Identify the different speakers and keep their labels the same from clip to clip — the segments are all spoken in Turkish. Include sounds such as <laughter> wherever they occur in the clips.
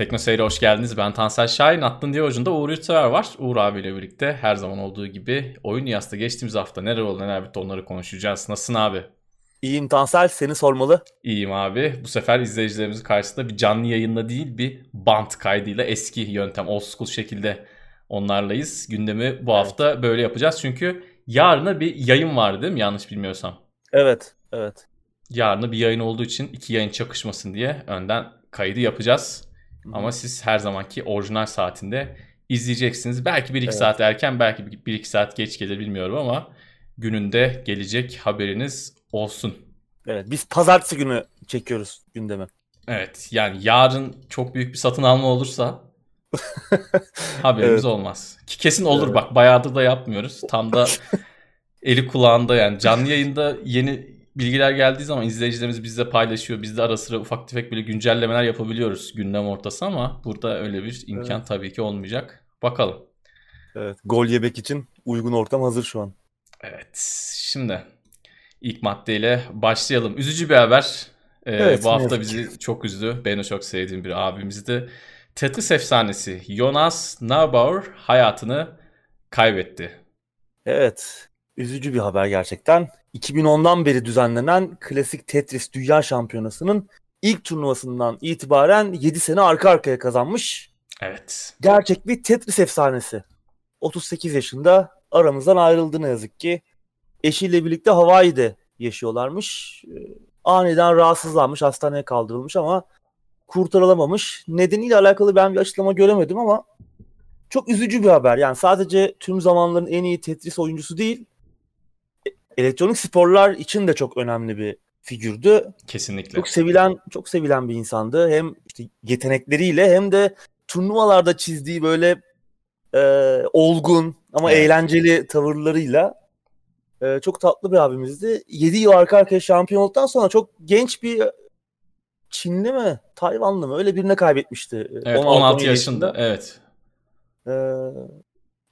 Speaker 1: Tekno Seyir'e hoş geldiniz. Ben Tansel Şahin. Aklın diye ucunda Uğur Yurtsever var. Uğur abiyle birlikte her zaman olduğu gibi oyun yasta geçtiğimiz hafta neler oldu neler bitti onları konuşacağız. Nasılsın abi?
Speaker 2: İyiyim Tansel seni sormalı.
Speaker 1: İyiyim abi. Bu sefer izleyicilerimizin karşısında bir canlı yayınla değil bir bant kaydıyla eski yöntem old school şekilde onlarlayız. Gündemi bu hafta böyle yapacağız. Çünkü yarına bir yayın var değil mi yanlış bilmiyorsam?
Speaker 2: Evet, evet.
Speaker 1: Yarına bir yayın olduğu için iki yayın çakışmasın diye önden kaydı yapacağız. Hı-hı. Ama siz her zamanki orijinal saatinde izleyeceksiniz. Belki 1-2 evet. saat erken belki 1-2 saat geç gelir bilmiyorum ama gününde gelecek haberiniz olsun.
Speaker 2: Evet biz pazartesi günü çekiyoruz gündemi.
Speaker 1: Evet yani yarın çok büyük bir satın alma olursa <laughs> haberimiz evet. olmaz. Ki kesin olur evet. bak bayağıdır da yapmıyoruz. Tam da <laughs> eli kulağında yani canlı yayında yeni bilgiler geldiği zaman izleyicilerimiz bizle paylaşıyor. Biz de ara sıra ufak tefek böyle güncellemeler yapabiliyoruz gündem ortası ama burada öyle bir imkan evet. tabii ki olmayacak. Bakalım.
Speaker 2: Evet, gol yemek için uygun ortam hazır şu an.
Speaker 1: Evet, şimdi ilk maddeyle başlayalım. Üzücü bir haber. Ee, evet, bu hafta bizi çok üzdü. Beni çok sevdiğim bir abimizdi. Tetris efsanesi Jonas Neubauer hayatını kaybetti.
Speaker 2: Evet, üzücü bir haber gerçekten. 2010'dan beri düzenlenen Klasik Tetris Dünya Şampiyonası'nın ilk turnuvasından itibaren 7 sene arka arkaya kazanmış.
Speaker 1: Evet.
Speaker 2: Gerçek bir Tetris efsanesi. 38 yaşında aramızdan ayrıldı ne yazık ki. Eşiyle birlikte Hawaii'de yaşıyorlarmış. Ee, aniden rahatsızlanmış, hastaneye kaldırılmış ama kurtarılamamış. Nedeniyle alakalı ben bir açıklama göremedim ama çok üzücü bir haber. Yani sadece tüm zamanların en iyi Tetris oyuncusu değil, elektronik sporlar için de çok önemli bir figürdü.
Speaker 1: Kesinlikle.
Speaker 2: Çok sevilen çok sevilen bir insandı. Hem işte yetenekleriyle hem de turnuvalarda çizdiği böyle e, olgun ama evet. eğlenceli tavırlarıyla e, çok tatlı bir abimizdi. 7 yıl arka arkaya şampiyon olduktan sonra çok genç bir Çinli mi? Tayvanlı mı? Öyle birine kaybetmişti.
Speaker 1: Evet 16, 16 yaşında. yaşında. Evet.
Speaker 2: Ee,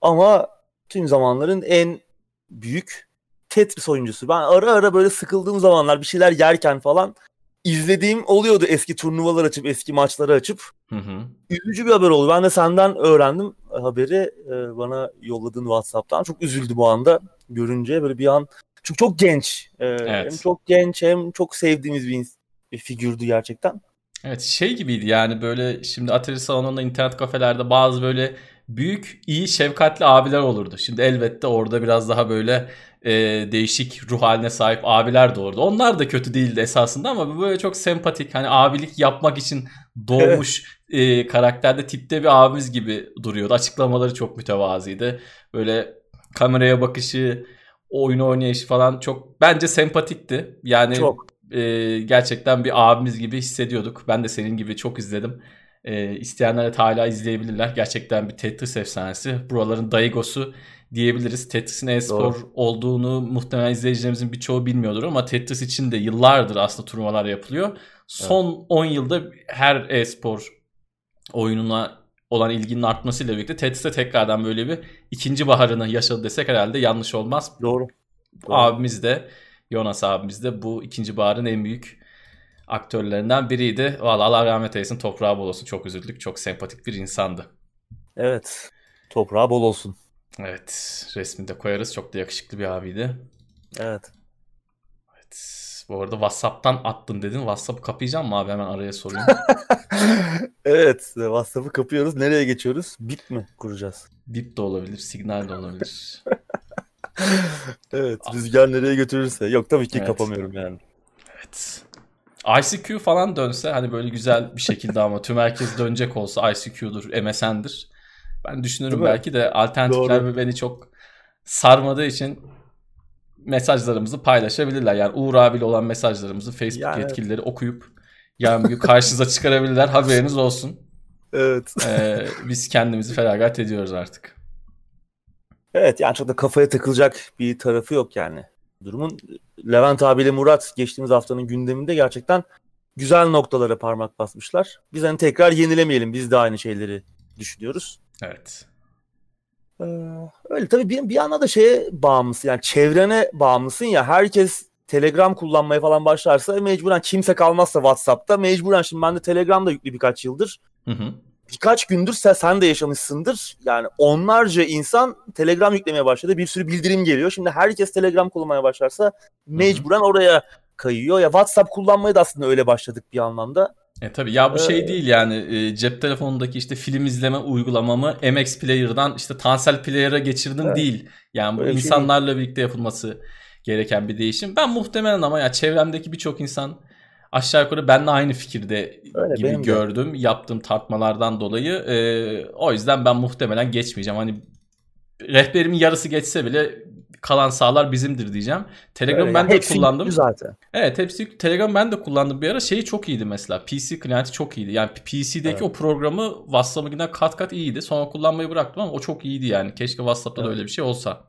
Speaker 2: ama tüm zamanların en büyük Tetris oyuncusu. Ben ara ara böyle sıkıldığım zamanlar bir şeyler yerken falan izlediğim oluyordu eski turnuvalar açıp eski maçları açıp. Hı hı. Üzücü bir haber oldu. Ben de senden öğrendim haberi e, bana yolladığın WhatsApp'tan. Çok üzüldüm o anda görünce böyle bir an. Çünkü çok genç. E, evet. Hem çok genç hem çok sevdiğimiz bir, bir figürdü gerçekten.
Speaker 1: Evet şey gibiydi yani böyle şimdi atari salonunda internet kafelerde bazı böyle büyük iyi şefkatli abiler olurdu. Şimdi elbette orada biraz daha böyle e, değişik ruh haline sahip abiler doğurdu. Onlar da kötü değildi esasında ama böyle çok sempatik hani abilik yapmak için doğmuş evet. e, karakterde tipte bir abimiz gibi duruyordu. Açıklamaları çok mütevaziydi. Böyle kameraya bakışı, oyun oynayışı falan çok bence sempatikti. Yani çok. E, gerçekten bir abimiz gibi hissediyorduk. Ben de senin gibi çok izledim. E, isteyenler de hala izleyebilirler. Gerçekten bir Tetris efsanesi. Buraların Daigo'su diyebiliriz. Tetris'in e-spor olduğunu muhtemelen izleyicilerimizin birçoğu bilmiyordur ama Tetris için de yıllardır aslında turnuvalar yapılıyor. Son evet. 10 yılda her e-spor oyununa olan ilginin artmasıyla birlikte Tetris'te tekrardan böyle bir ikinci baharını yaşadı desek herhalde yanlış olmaz.
Speaker 2: Doğru.
Speaker 1: Doğru. Abimiz de Jonas abimiz de bu ikinci baharın en büyük aktörlerinden biriydi. Valla Allah rahmet eylesin toprağı bol olsun. Çok üzüldük. Çok sempatik bir insandı.
Speaker 2: Evet. Toprağı bol olsun.
Speaker 1: Evet. Resmini de koyarız. Çok da yakışıklı bir abiydi.
Speaker 2: Evet.
Speaker 1: Evet. Bu arada WhatsApp'tan attın dedin. WhatsApp'ı kapayacağım mı abi? Hemen araya sorayım. <laughs>
Speaker 2: evet. WhatsApp'ı kapıyoruz. Nereye geçiyoruz? Bip mi kuracağız?
Speaker 1: Bip de olabilir. Signal de olabilir. <laughs>
Speaker 2: evet. Rüzgar nereye götürürse. Yok tabii ki evet. kapamıyorum yani.
Speaker 1: Evet. ICQ falan dönse hani böyle güzel bir şekilde ama tüm herkes dönecek olsa ICQ'dur, MSN'dir. Ben düşünürüm belki de alternatifler Doğru. beni çok sarmadığı için mesajlarımızı paylaşabilirler. Yani Uğur abiyle olan mesajlarımızı Facebook yani, yetkilileri okuyup yarın bir gün karşınıza çıkarabilirler. Haberiniz olsun.
Speaker 2: Evet.
Speaker 1: Ee, biz kendimizi feragat ediyoruz artık.
Speaker 2: Evet yani çok da kafaya takılacak bir tarafı yok yani. Durumun Levent abiyle Murat geçtiğimiz haftanın gündeminde gerçekten güzel noktalara parmak basmışlar. Biz hani tekrar yenilemeyelim. Biz de aynı şeyleri düşünüyoruz.
Speaker 1: Evet.
Speaker 2: Ee, öyle tabii bir, bir yana da şeye bağımlısın yani çevrene bağımlısın ya herkes Telegram kullanmaya falan başlarsa mecburen kimse kalmazsa WhatsApp'ta mecburen şimdi ben de Telegram'da yüklü birkaç yıldır.
Speaker 1: Hı hı.
Speaker 2: Birkaç gündür sen, sen de yaşamışsındır. Yani onlarca insan Telegram yüklemeye başladı. Bir sürü bildirim geliyor. Şimdi herkes Telegram kullanmaya başlarsa mecburen oraya kayıyor. Ya WhatsApp kullanmaya da aslında öyle başladık bir anlamda.
Speaker 1: E tabi ya bu şey
Speaker 2: Ee,
Speaker 1: değil yani e, cep telefonundaki işte film izleme uygulamamı MX Player'dan işte Tansel Player'a geçirdim
Speaker 2: Evet.
Speaker 1: değil. Yani bu
Speaker 2: Öyle şey
Speaker 1: insanlarla birlikte yapılması gereken bir değişim. Ben muhtemelen ama ya çevremdeki birçok insan aşağı yukarı benimle aynı fikirde
Speaker 2: Öyle,
Speaker 1: gibi
Speaker 2: benim de.
Speaker 1: gördüm yaptığım tartmalardan dolayı. E, o yüzden ben muhtemelen geçmeyeceğim. Hani rehberimin yarısı geçse bile kalan sağlar bizimdir diyeceğim. Telegram
Speaker 2: Öyle
Speaker 1: ben
Speaker 2: yani.
Speaker 1: de
Speaker 2: Hepsi
Speaker 1: kullandım.
Speaker 2: zaten.
Speaker 1: Evet hepsi Telegram ben de kullandım bir ara. Şeyi çok iyiydi mesela. PC klienti çok iyiydi. Yani PC'deki
Speaker 2: Evet.
Speaker 1: o programı WhatsApp'ınkinden kat kat iyiydi. Sonra kullanmayı bıraktım ama o çok iyiydi yani. Keşke WhatsApp'ta da
Speaker 2: Evet.
Speaker 1: öyle bir şey olsa.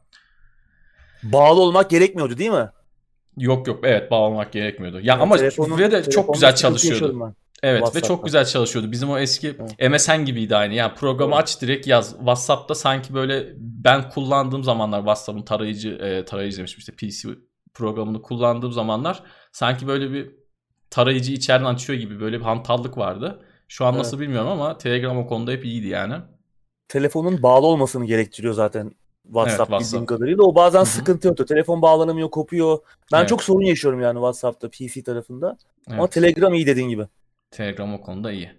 Speaker 2: Bağlı olmak gerekmiyordu değil mi?
Speaker 1: Yok yok evet bağlamak gerekmiyordu. Ya
Speaker 2: Yani
Speaker 1: ama
Speaker 2: telefonun-
Speaker 1: ve de çok güzel çalışıyordu. Evet ve
Speaker 2: WhatsApp'ta.
Speaker 1: çok güzel çalışıyordu. Bizim o eski
Speaker 2: Evet.
Speaker 1: MSN gibiydi aynı. Yani programı
Speaker 2: Evet.
Speaker 1: aç direkt yaz. WhatsApp'ta sanki böyle ben kullandığım zamanlar WhatsApp'ın tarayıcı e, tarayıcı demiştim işte PC programını kullandığım zamanlar sanki böyle bir tarayıcı içeriden açıyor gibi böyle bir hantallık vardı. Şu an
Speaker 2: Evet.
Speaker 1: nasıl bilmiyorum ama Telegram o konuda hep iyiydi yani.
Speaker 2: Telefonun bağlı olmasını gerektiriyor zaten WhatsApp
Speaker 1: Evet,
Speaker 2: bildiğim kadarıyla. O bazen
Speaker 1: Hı hı.
Speaker 2: sıkıntı yapıyor. Telefon bağlanamıyor, kopuyor. Ben
Speaker 1: Evet.
Speaker 2: çok sorun yaşıyorum yani WhatsApp'ta, PC tarafında. Ama
Speaker 1: Evet.
Speaker 2: Telegram iyi dediğin gibi.
Speaker 1: Telegram o konuda iyi.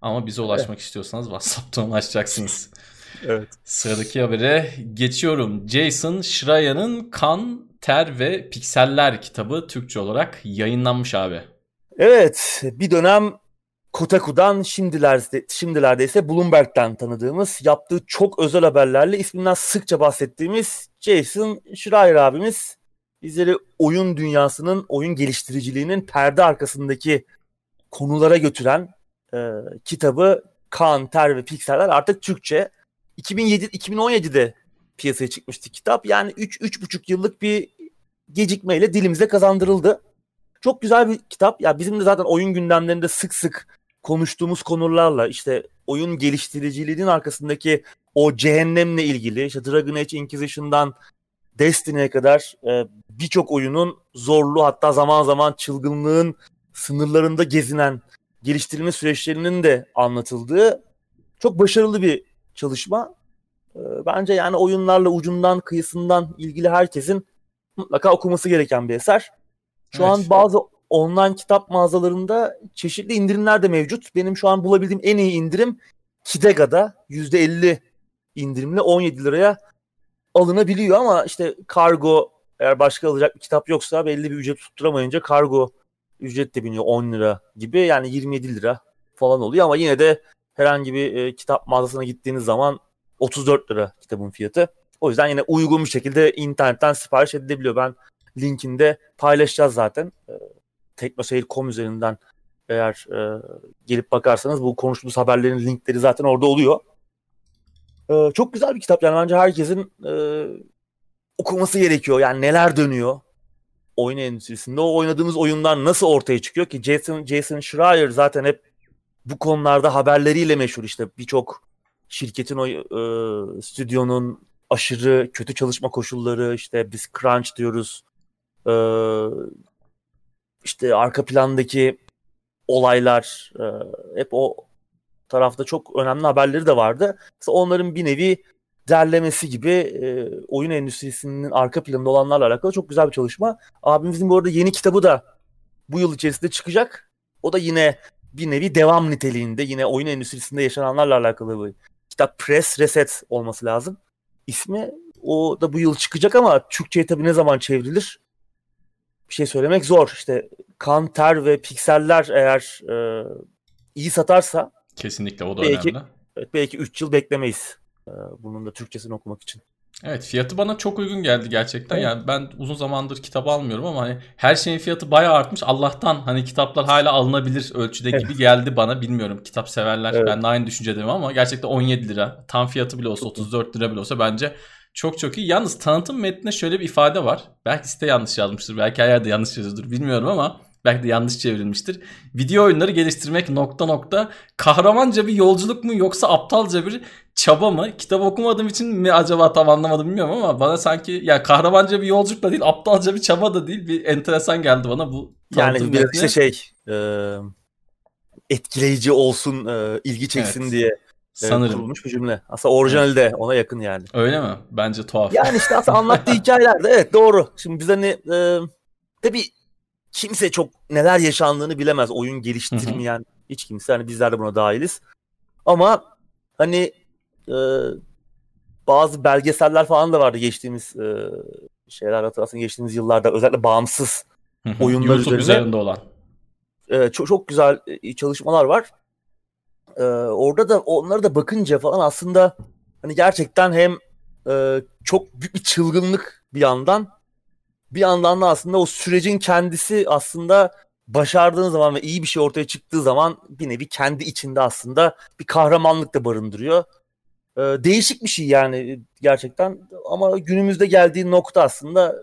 Speaker 1: Ama bize ulaşmak istiyorsanız WhatsApp'tan ulaşacaksınız. <laughs>
Speaker 2: Evet.
Speaker 1: Sıradaki habere geçiyorum. Jason Schreier'ın Kan, Ter ve Pikseller kitabı Türkçe olarak yayınlanmış abi.
Speaker 2: Evet, bir dönem Kotaku'dan şimdilerde, şimdilerde ise Bloomberg'den tanıdığımız, yaptığı çok özel haberlerle isminden sıkça bahsettiğimiz Jason Schreier abimiz bizleri oyun dünyasının, oyun geliştiriciliğinin perde arkasındaki konulara götüren e, kitabı Kan, Ter ve Pikseller artık Türkçe. 2007 2017'de piyasaya çıkmıştı kitap. Yani 3 3,5 yıllık bir gecikmeyle dilimize kazandırıldı. Çok güzel bir kitap. Ya bizim de zaten oyun gündemlerinde sık sık konuştuğumuz konularla işte oyun geliştiriciliğinin arkasındaki o cehennemle ilgili işte Dragon Age Inquisition'dan Destiny'ye kadar e, birçok oyunun zorlu hatta zaman zaman çılgınlığın sınırlarında gezinen geliştirilme süreçlerinin de anlatıldığı çok başarılı bir çalışma. E, bence yani oyunlarla ucundan kıyısından ilgili herkesin mutlaka okuması gereken bir eser. Şu
Speaker 1: Evet.
Speaker 2: an bazı online kitap mağazalarında çeşitli indirimler de mevcut. Benim şu an bulabildiğim en iyi indirim Kidega'da %50 indirimle 17 liraya alınabiliyor ama işte kargo eğer başka alacak bir kitap yoksa belli bir ücret tutturamayınca kargo ücret de biniyor 10 lira gibi yani 27 lira falan oluyor ama yine de herhangi bir e, kitap mağazasına gittiğiniz zaman 34 lira kitabın fiyatı. O yüzden yine uygun bir şekilde internetten sipariş edilebiliyor. Ben linkinde paylaşacağız zaten. E, Teknoseyir.com üzerinden eğer e, gelip bakarsanız bu konuştuğumuz haberlerin linkleri zaten orada oluyor. E, çok güzel bir kitap yani bence herkesin e, okuması gerekiyor. Yani neler dönüyor oyun endüstrisinde. O oynadığımız oyunlar nasıl ortaya çıkıyor ki Jason Jason Schreier zaten hep bu konularda haberleriyle meşhur işte birçok şirketin o e, stüdyonun aşırı kötü çalışma koşulları işte biz crunch diyoruz. E, işte arka plandaki olaylar e, hep o tarafta çok önemli haberleri de vardı. Mesela onların bir nevi derlemesi gibi e, oyun endüstrisinin arka planında olanlarla alakalı çok güzel bir çalışma. Abimizin bu arada yeni kitabı da bu yıl içerisinde çıkacak. O da yine bir nevi devam niteliğinde yine oyun endüstrisinde yaşananlarla alakalı bir kitap Press Reset olması lazım. İsmi o da bu yıl çıkacak ama Türkçe'ye tabii ne zaman çevrilir? Bir şey söylemek zor. İşte kan, ter ve pikseller eğer e, iyi satarsa
Speaker 1: Kesinlikle o da
Speaker 2: Belki-
Speaker 1: önemli.
Speaker 2: evet, belki 3 yıl beklemeyiz. e, bunun da Türkçesini okumak için.
Speaker 1: Evet fiyatı bana çok uygun geldi gerçekten.
Speaker 2: Evet.
Speaker 1: Yani ben uzun zamandır kitap almıyorum ama hani her şeyin fiyatı bayağı artmış. Allah'tan hani kitaplar hala alınabilir ölçüde
Speaker 2: Evet.
Speaker 1: gibi geldi bana. Bilmiyorum kitap severler.
Speaker 2: Evet.
Speaker 1: Ben de aynı düşüncedeyim ama gerçekten 17 lira. Tam fiyatı bile olsa 34 lira bile olsa bence çok çok iyi. Yalnız tanıtım metninde şöyle bir ifade var. Belki site yanlış yazmıştır. Belki her yerde yanlış yazıyordur. Bilmiyorum ama belki de yanlış çevrilmiştir. Video oyunları geliştirmek nokta nokta kahramanca bir yolculuk mu yoksa aptalca bir çaba mı? Kitap okumadığım için mi acaba tam anlamadım bilmiyorum ama bana sanki ya kahramanca bir yolculuk da değil, aptalca bir çaba da değil. Bir enteresan geldi bana bu
Speaker 2: Yani
Speaker 1: metni.
Speaker 2: işte şey e, etkileyici olsun, e, ilgi çeksin
Speaker 1: Evet.
Speaker 2: diye
Speaker 1: Sanırım.
Speaker 2: kurulmuş bir cümle. Aslında orijinali de ona yakın yani.
Speaker 1: Öyle mi? Bence tuhaf.
Speaker 2: Yani işte aslında anlattığı <laughs> hikayeler de evet doğru. Şimdi biz hani e, tabii kimse çok neler yaşandığını bilemez. Oyun geliştirmeyen hiç kimse. Hani bizler de buna dahiliz. Ama hani e, bazı belgeseller falan da vardı geçtiğimiz e, şeyler hatırlarsın geçtiğimiz yıllarda özellikle bağımsız
Speaker 1: Hı hı.
Speaker 2: oyunlar
Speaker 1: YouTube üzerinde olan.
Speaker 2: e, çok çok güzel e, çalışmalar var. E, orada da onlara da bakınca falan aslında hani gerçekten hem e, çok büyük bir çılgınlık bir yandan bir yandan da aslında o sürecin kendisi aslında başardığın zaman ve iyi bir şey ortaya çıktığı zaman bir nevi kendi içinde aslında bir kahramanlık da barındırıyor. E, değişik bir şey yani gerçekten ama günümüzde geldiği nokta aslında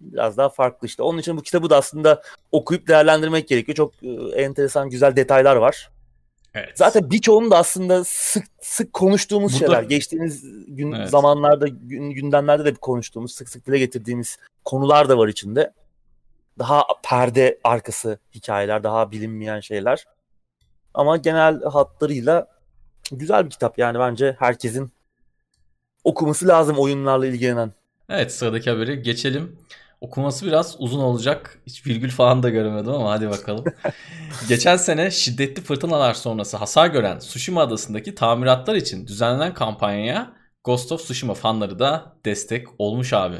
Speaker 2: biraz daha farklı işte. Onun için bu kitabı da aslında okuyup değerlendirmek gerekiyor. Çok e, enteresan güzel detaylar var.
Speaker 1: Evet.
Speaker 2: Zaten birçoğunun da aslında sık sık konuştuğumuz
Speaker 1: Burada-
Speaker 2: şeyler. Geçtiğimiz gün
Speaker 1: Evet.
Speaker 2: zamanlarda, gün, gündemlerde de konuştuğumuz, sık sık dile getirdiğimiz konular da var içinde. Daha perde arkası hikayeler, daha bilinmeyen şeyler. Ama genel hatlarıyla güzel bir kitap yani bence herkesin okuması lazım oyunlarla ilgilenen.
Speaker 1: Evet sıradaki haberi geçelim. Okuması biraz uzun olacak. Hiç virgül falan da göremedim ama hadi bakalım. <laughs> Geçen sene şiddetli fırtınalar sonrası hasar gören Tsushima adasındaki tamiratlar için düzenlenen kampanyaya Ghost of Tsushima fanları da destek olmuş abi.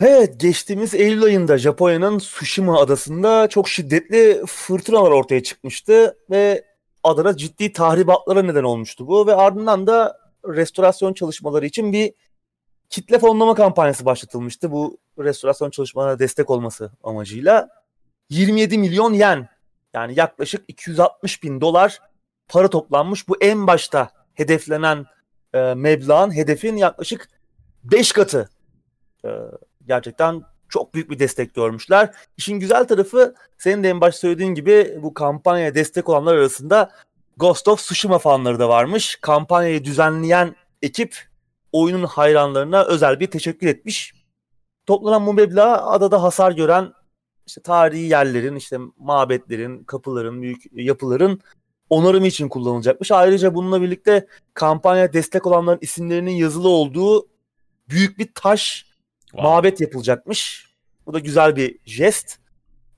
Speaker 2: Evet, geçtiğimiz Eylül ayında Japonya'nın Tsushima adasında çok şiddetli fırtınalar ortaya çıkmıştı ve adada ciddi tahribatlara neden olmuştu bu ve ardından da restorasyon çalışmaları için bir kitle fonlama kampanyası başlatılmıştı bu restorasyon çalışmalarına destek olması amacıyla. 27 milyon yen yani yaklaşık 260 bin dolar para toplanmış. Bu en başta hedeflenen e, meblağın hedefin yaklaşık 5 katı. E, gerçekten çok büyük bir destek görmüşler. İşin güzel tarafı senin de en başta söylediğin gibi bu kampanyaya destek olanlar arasında Ghost of Tsushima fanları da varmış. Kampanyayı düzenleyen ekip oyunun hayranlarına özel bir teşekkür etmiş. Toplanan bu meblağ adada hasar gören işte tarihi yerlerin, işte mabetlerin, kapıların, büyük yapıların onarımı için kullanılacakmış. Ayrıca bununla birlikte kampanya destek olanların isimlerinin yazılı olduğu büyük bir taş
Speaker 1: Wow.
Speaker 2: mabet yapılacakmış. Bu da güzel bir jest.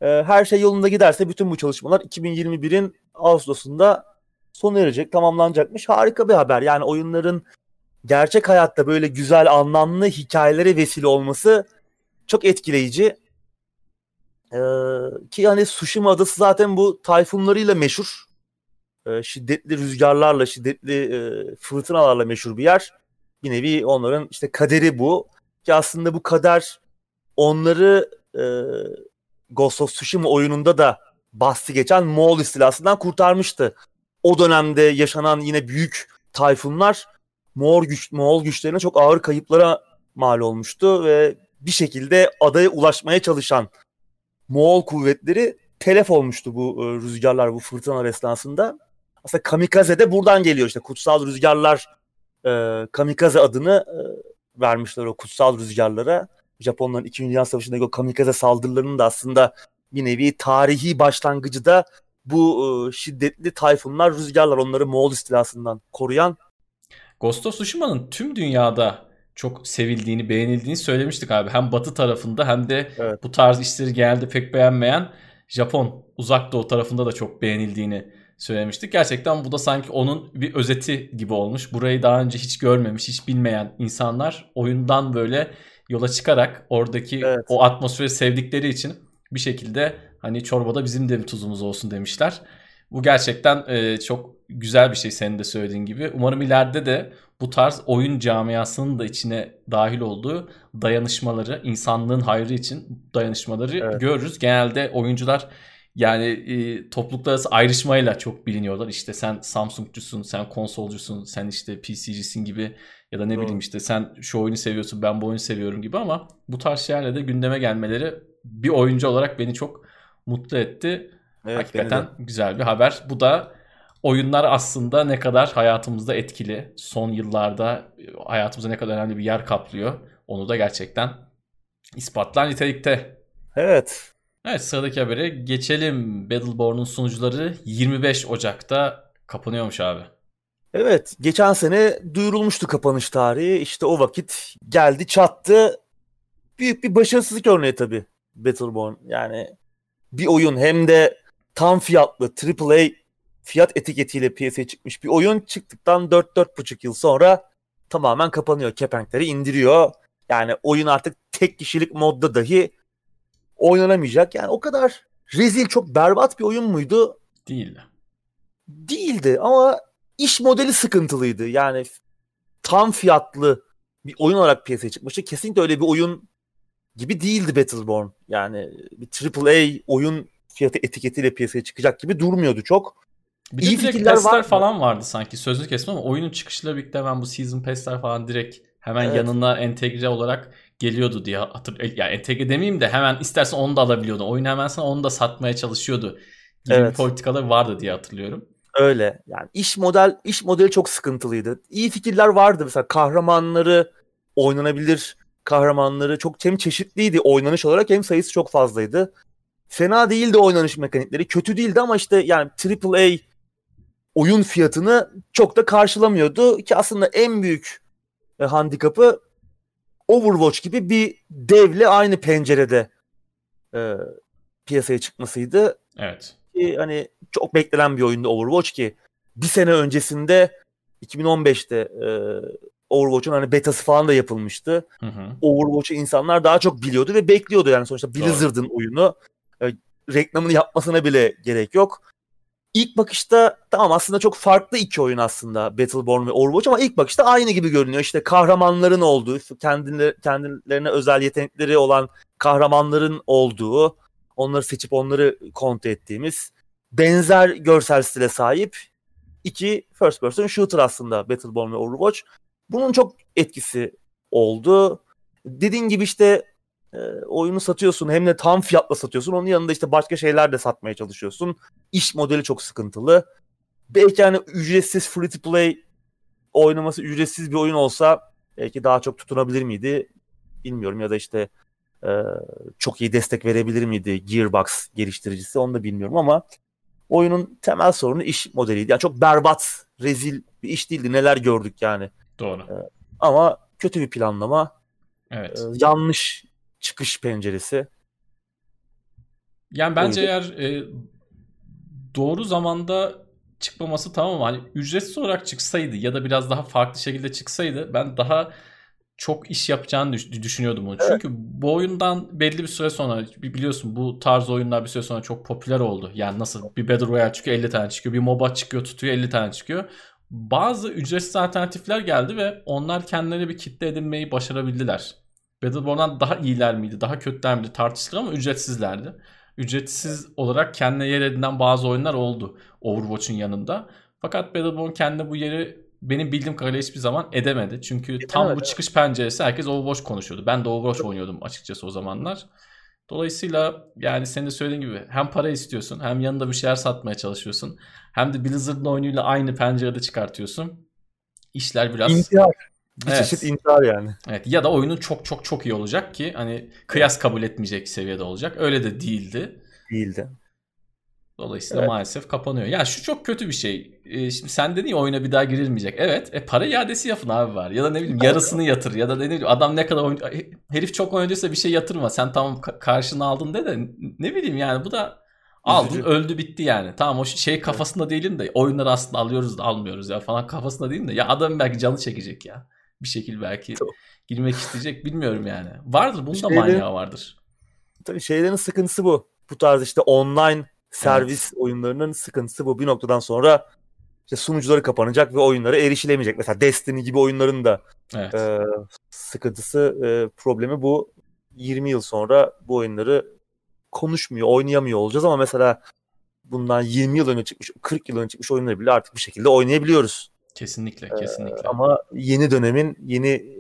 Speaker 2: Ee, her şey yolunda giderse bütün bu çalışmalar 2021'in Ağustos'unda sona erecek, tamamlanacakmış. Harika bir haber. Yani oyunların gerçek hayatta böyle güzel, anlamlı hikayelere vesile olması çok etkileyici. Ee, ki hani Tsushima adası zaten bu tayfunlarıyla meşhur. Ee, şiddetli rüzgarlarla, şiddetli e, fırtınalarla meşhur bir yer. Bir nevi onların işte kaderi bu. Ki aslında bu kader onları e, Ghost of Tsushima oyununda da bahsi geçen Moğol istilasından kurtarmıştı. O dönemde yaşanan yine büyük tayfunlar Moğol, güç, Moğol güçlerine çok ağır kayıplara mal olmuştu ve bir şekilde adaya ulaşmaya çalışan Moğol kuvvetleri telef olmuştu bu e, rüzgarlar, bu fırtınalar esnasında. Aslında kamikaze de buradan geliyor işte kutsal rüzgarlar e, kamikaze adını e, vermişler o kutsal rüzgarlara. Japonların 2. Dünya Savaşı'ndaki o kamikaze saldırılarının da aslında bir nevi tarihi başlangıcı da bu e, şiddetli tayfunlar, rüzgarlar onları Moğol istilasından koruyan.
Speaker 1: Ghost of Tsushima'nın tüm dünyada çok sevildiğini, beğenildiğini söylemiştik abi. Hem batı tarafında hem de
Speaker 2: Evet.
Speaker 1: bu tarz işleri genelde pek beğenmeyen Japon uzak doğu tarafında da çok beğenildiğini söylemiştik. Gerçekten bu da sanki onun bir özeti gibi olmuş. Burayı daha önce hiç görmemiş, hiç bilmeyen insanlar oyundan böyle yola çıkarak oradaki
Speaker 2: Evet.
Speaker 1: o atmosferi sevdikleri için bir şekilde hani çorbada bizim de bir tuzumuz olsun demişler. Bu gerçekten e, çok güzel bir şey senin de söylediğin gibi. Umarım ileride de bu tarz oyun camiasının da içine dahil olduğu dayanışmaları, insanlığın hayrı için dayanışmaları
Speaker 2: Evet.
Speaker 1: görürüz. Genelde oyuncular yani e, topluluklar arası ayrışmayla çok biliniyorlar. İşte sen Samsung'cusun, sen konsolcusun, sen işte PC'cisin gibi ya da ne
Speaker 2: Doğru.
Speaker 1: bileyim işte sen şu oyunu seviyorsun, ben bu oyunu seviyorum gibi ama bu tarz şeylerle de gündeme gelmeleri bir oyuncu olarak beni çok mutlu etti.
Speaker 2: Evet,
Speaker 1: Hakikaten güzel bir haber. Bu da oyunlar aslında ne kadar hayatımızda etkili. Son yıllarda hayatımızda ne kadar önemli bir yer kaplıyor. Onu da gerçekten ispatlar nitelikte.
Speaker 2: Evet.
Speaker 1: Evet sıradaki habere geçelim. Battleborn'un sunucuları 25 Ocak'ta kapanıyormuş abi.
Speaker 2: Evet geçen sene duyurulmuştu kapanış tarihi. İşte o vakit geldi çattı. Büyük bir başarısızlık örneği tabii Battleborn. Yani bir oyun hem de tam fiyatlı AAA fiyat etiketiyle piyasaya çıkmış bir oyun çıktıktan 4-4,5 yıl sonra tamamen kapanıyor. Kepenkleri indiriyor. Yani oyun artık tek kişilik modda dahi oynanamayacak. Yani o kadar rezil çok berbat bir oyun muydu?
Speaker 1: Değildi.
Speaker 2: Değildi ama iş modeli sıkıntılıydı. Yani tam fiyatlı bir oyun olarak piyasaya çıkmıştı. Kesinlikle öyle bir oyun gibi değildi Battleborn. Yani bir AAA oyun fiyatı etiketiyle piyasaya çıkacak gibi durmuyordu çok.
Speaker 1: Bir İyi fikirler var falan vardı sanki sözlü kesme ama oyunun çıkışıyla birlikte hemen bu season pass'ler falan direkt hemen evet. yanına entegre olarak geliyordu diye hatır ya yani entegre demeyeyim de hemen istersen onu da alabiliyordu. Oyun hemen sana onu da satmaya çalışıyordu gibi evet. politikalar vardı diye hatırlıyorum.
Speaker 2: Öyle. Yani iş model iş modeli çok sıkıntılıydı. İyi fikirler vardı mesela kahramanları oynanabilir kahramanları çok hem çeşitliydi oynanış olarak hem sayısı çok fazlaydı. Fena değildi oynanış mekanikleri. Kötü değildi ama işte yani AAA oyun fiyatını çok da karşılamıyordu ki aslında en büyük e, handikapı Overwatch gibi bir devle aynı pencerede e, piyasaya çıkmasıydı.
Speaker 1: Evet.
Speaker 2: Ki hani çok beklenen bir oyundu Overwatch ki bir sene öncesinde 2015'te e, Overwatch'un hani betası falan da yapılmıştı. Hı hı. Overwatch'u insanlar daha çok biliyordu ve bekliyordu yani sonuçta Blizzard'ın oyunu. E, reklamını yapmasına bile gerek yok. İlk bakışta tamam aslında çok farklı iki oyun aslında Battleborn ve Overwatch ama ilk bakışta aynı gibi görünüyor. İşte kahramanların olduğu, kendileri, kendilerine özel yetenekleri olan kahramanların olduğu, onları seçip onları kontrol ettiğimiz benzer görsel stile sahip iki first person shooter aslında Battleborn ve Overwatch. Bunun çok etkisi oldu. Dediğin gibi işte e, oyunu satıyorsun hem de tam fiyatla satıyorsun. Onun yanında işte başka şeyler de satmaya çalışıyorsun. İş modeli çok sıkıntılı. Belki hani ücretsiz free to play oynaması ücretsiz bir oyun olsa belki daha çok tutunabilir miydi bilmiyorum ya da işte e, çok iyi destek verebilir miydi Gearbox geliştiricisi onu da bilmiyorum ama oyunun temel sorunu iş modeliydi. Yani çok berbat, rezil bir iş değildi. Neler gördük yani.
Speaker 1: Doğru. E,
Speaker 2: ama kötü bir planlama.
Speaker 1: Evet. E,
Speaker 2: yanlış çıkış penceresi.
Speaker 1: Yani bence eğer e, doğru zamanda çıkmaması tamam ama hani ücretsiz olarak çıksaydı ya da biraz daha farklı şekilde çıksaydı ben daha çok iş yapacağını düşünüyordum onu. Evet. Çünkü bu oyundan belli bir süre sonra biliyorsun bu tarz oyunlar bir süre sonra çok popüler oldu. Yani nasıl bir Battle Royale çıkıyor 50 tane çıkıyor. Bir MOBA çıkıyor tutuyor 50 tane çıkıyor. Bazı ücretsiz alternatifler geldi ve onlar kendilerine bir kitle edinmeyi başarabildiler. Battleborn'dan daha iyiler miydi, daha kötüler miydi tartışılır ama ücretsizlerdi. Ücretsiz olarak kendine yer edinen bazı oyunlar oldu Overwatch'un yanında. Fakat Battleborn kendine bu yeri benim bildiğim kadarıyla hiçbir zaman edemedi. Çünkü edemedi. tam bu çıkış penceresi herkes Overwatch konuşuyordu. Ben de Overwatch oynuyordum açıkçası o zamanlar. Dolayısıyla yani senin de söylediğin gibi hem para istiyorsun hem yanında bir şeyler satmaya çalışıyorsun. Hem de Blizzard'ın oyunuyla aynı pencerede çıkartıyorsun. İşler biraz...
Speaker 2: İntihar. Bir evet. çeşit intihar yani.
Speaker 1: Evet ya da oyunun çok çok çok iyi olacak ki hani kıyas kabul etmeyecek seviyede olacak. Öyle de değildi.
Speaker 2: Değildi.
Speaker 1: Dolayısıyla evet. maalesef kapanıyor. Ya şu çok kötü bir şey. Ee, şimdi sen dedin ya oyuna bir daha girilmeyecek. Evet. E para iadesi yapın abi var. Ya da ne bileyim yarısını yatır. Ya da ne bileyim adam ne kadar oyun... Herif çok oynadıysa bir şey yatırma. Sen tamam karşını aldın de de ne bileyim yani bu da aldın öldü bitti yani. Tamam o şey kafasında değilim de oyunları aslında alıyoruz da almıyoruz ya falan kafasında değilim de ya adam belki canı çekecek ya. Bir şekil belki girmek isteyecek bilmiyorum yani. Vardır bunun Şeylerin, da manyağı vardır.
Speaker 2: Tabii şeylerin sıkıntısı bu. Bu tarz işte online servis evet. oyunlarının sıkıntısı bu. Bir noktadan sonra işte sunucuları kapanacak ve oyunlara erişilemeyecek. Mesela Destiny gibi oyunların da evet. e, sıkıntısı, e, problemi bu. 20 yıl sonra bu oyunları konuşmuyor, oynayamıyor olacağız ama mesela bundan 20 yıl önce çıkmış, 40 yıl önce çıkmış oyunları bile artık bir şekilde oynayabiliyoruz.
Speaker 1: Kesinlikle, kesinlikle. Ee,
Speaker 2: ama yeni dönemin, yeni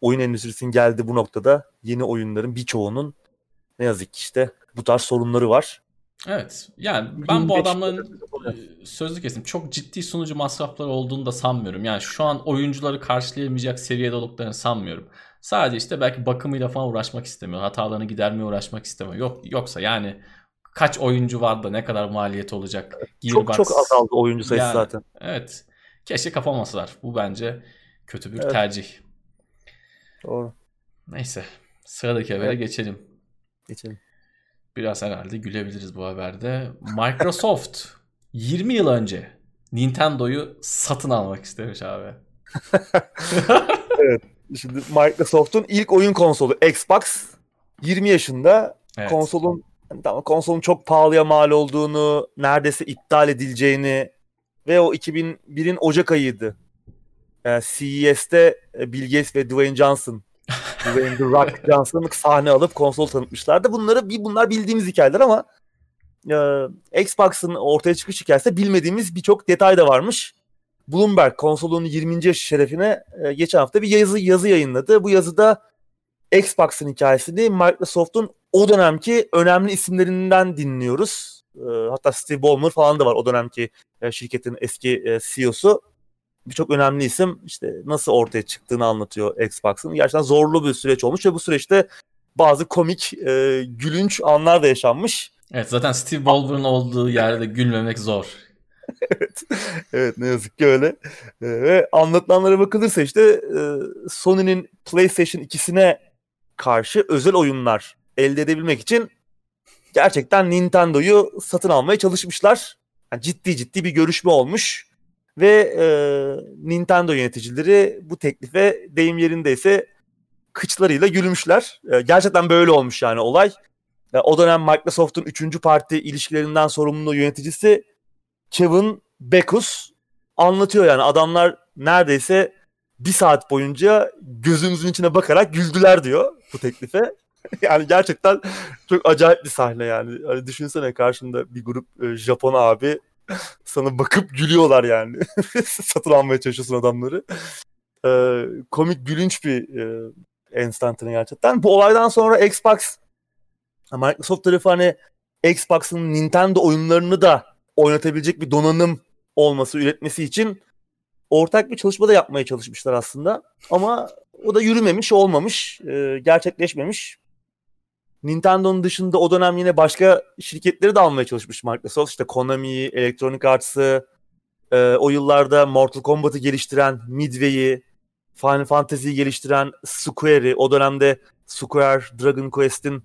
Speaker 2: oyun endüstrisinin geldiği bu noktada yeni oyunların birçoğunun ne yazık ki işte bu tarz sorunları var.
Speaker 1: Evet. Yani ben bu adamların e, sözlü kesim çok ciddi sunucu masrafları olduğunu da sanmıyorum. Yani şu an oyuncuları karşılayamayacak seviyede olduklarını sanmıyorum. Sadece işte belki bakımıyla falan uğraşmak istemiyor. Hatalarını gidermeye uğraşmak istemiyor. Yok yoksa yani kaç oyuncu var da ne kadar maliyet olacak?
Speaker 2: Gearbox, çok çok azaldı oyuncu sayısı yani, zaten.
Speaker 1: Evet. Keşke kapamasalar. Bu bence kötü bir evet. tercih.
Speaker 2: Doğru.
Speaker 1: Neyse. Sıradaki habere evet. geçelim.
Speaker 2: Geçelim.
Speaker 1: Biraz herhalde gülebiliriz bu haberde. Microsoft <laughs> 20 yıl önce Nintendo'yu satın almak istemiş abi. <laughs>
Speaker 2: evet. Şimdi Microsoft'un ilk oyun konsolu Xbox 20 yaşında evet. konsolun tamam konsolun çok pahalıya mal olduğunu, neredeyse iptal edileceğini ve o 2001'in Ocak ayıydı. Yani CES'te e, Bill Gates ve Dwayne Johnson <laughs> Dwayne The Rock Johnson sahne alıp konsol tanıtmışlardı. Bunları bir bunlar bildiğimiz hikayeler ama e, Xbox'ın ortaya çıkış hikayesinde bilmediğimiz birçok detay da varmış. Bloomberg konsolunun 20. yaş şerefine e, geçen hafta bir yazı yazı yayınladı. Bu yazıda Xbox'ın hikayesini Microsoft'un o dönemki önemli isimlerinden dinliyoruz. E, hatta Steve Ballmer falan da var o dönemki e, şirketin eski e, CEO'su. Birçok önemli isim işte nasıl ortaya çıktığını anlatıyor Xbox'ın. Gerçekten zorlu bir süreç olmuş ve bu süreçte bazı komik, e, gülünç anlar da yaşanmış.
Speaker 1: Evet zaten Steve Ballmer'ın olduğu yerde gülmemek zor. <laughs>
Speaker 2: evet. evet ne yazık ki öyle. Ee, ve anlatılanlara bakılırsa işte e, Sony'nin PlayStation 2'sine karşı özel oyunlar elde edebilmek için gerçekten Nintendo'yu satın almaya çalışmışlar. Yani ciddi ciddi bir görüşme olmuş ve e, Nintendo yöneticileri bu teklife deyim yerindeyse kıçlarıyla gülmüşler. E, gerçekten böyle olmuş yani olay. E, o dönem Microsoft'un üçüncü parti ilişkilerinden sorumlu yöneticisi Kevin Bekus anlatıyor yani adamlar neredeyse bir saat boyunca gözümüzün içine bakarak güldüler diyor bu teklife. <laughs> yani gerçekten çok acayip bir sahne yani. Hani düşünsene karşında bir grup e, Japon abi <laughs> sana bakıp gülüyorlar yani. <laughs> Satın almaya çalışıyorsun adamları. Ee, komik gülünç bir e, enstantane gerçekten. Bu olaydan sonra Xbox Microsoft tarafı hani Xbox'ın Nintendo oyunlarını da oynatabilecek bir donanım olması, üretmesi için ortak bir çalışma da yapmaya çalışmışlar aslında. Ama o da yürümemiş, olmamış, e, gerçekleşmemiş. Nintendo'nun dışında o dönem yine başka şirketleri de almaya çalışmış Microsoft. İşte Konami'yi, Electronic Arts'ı, e, o yıllarda Mortal Kombat'ı geliştiren Midway'i, Final Fantasy'yi geliştiren Square'i, o dönemde Square Dragon Quest'in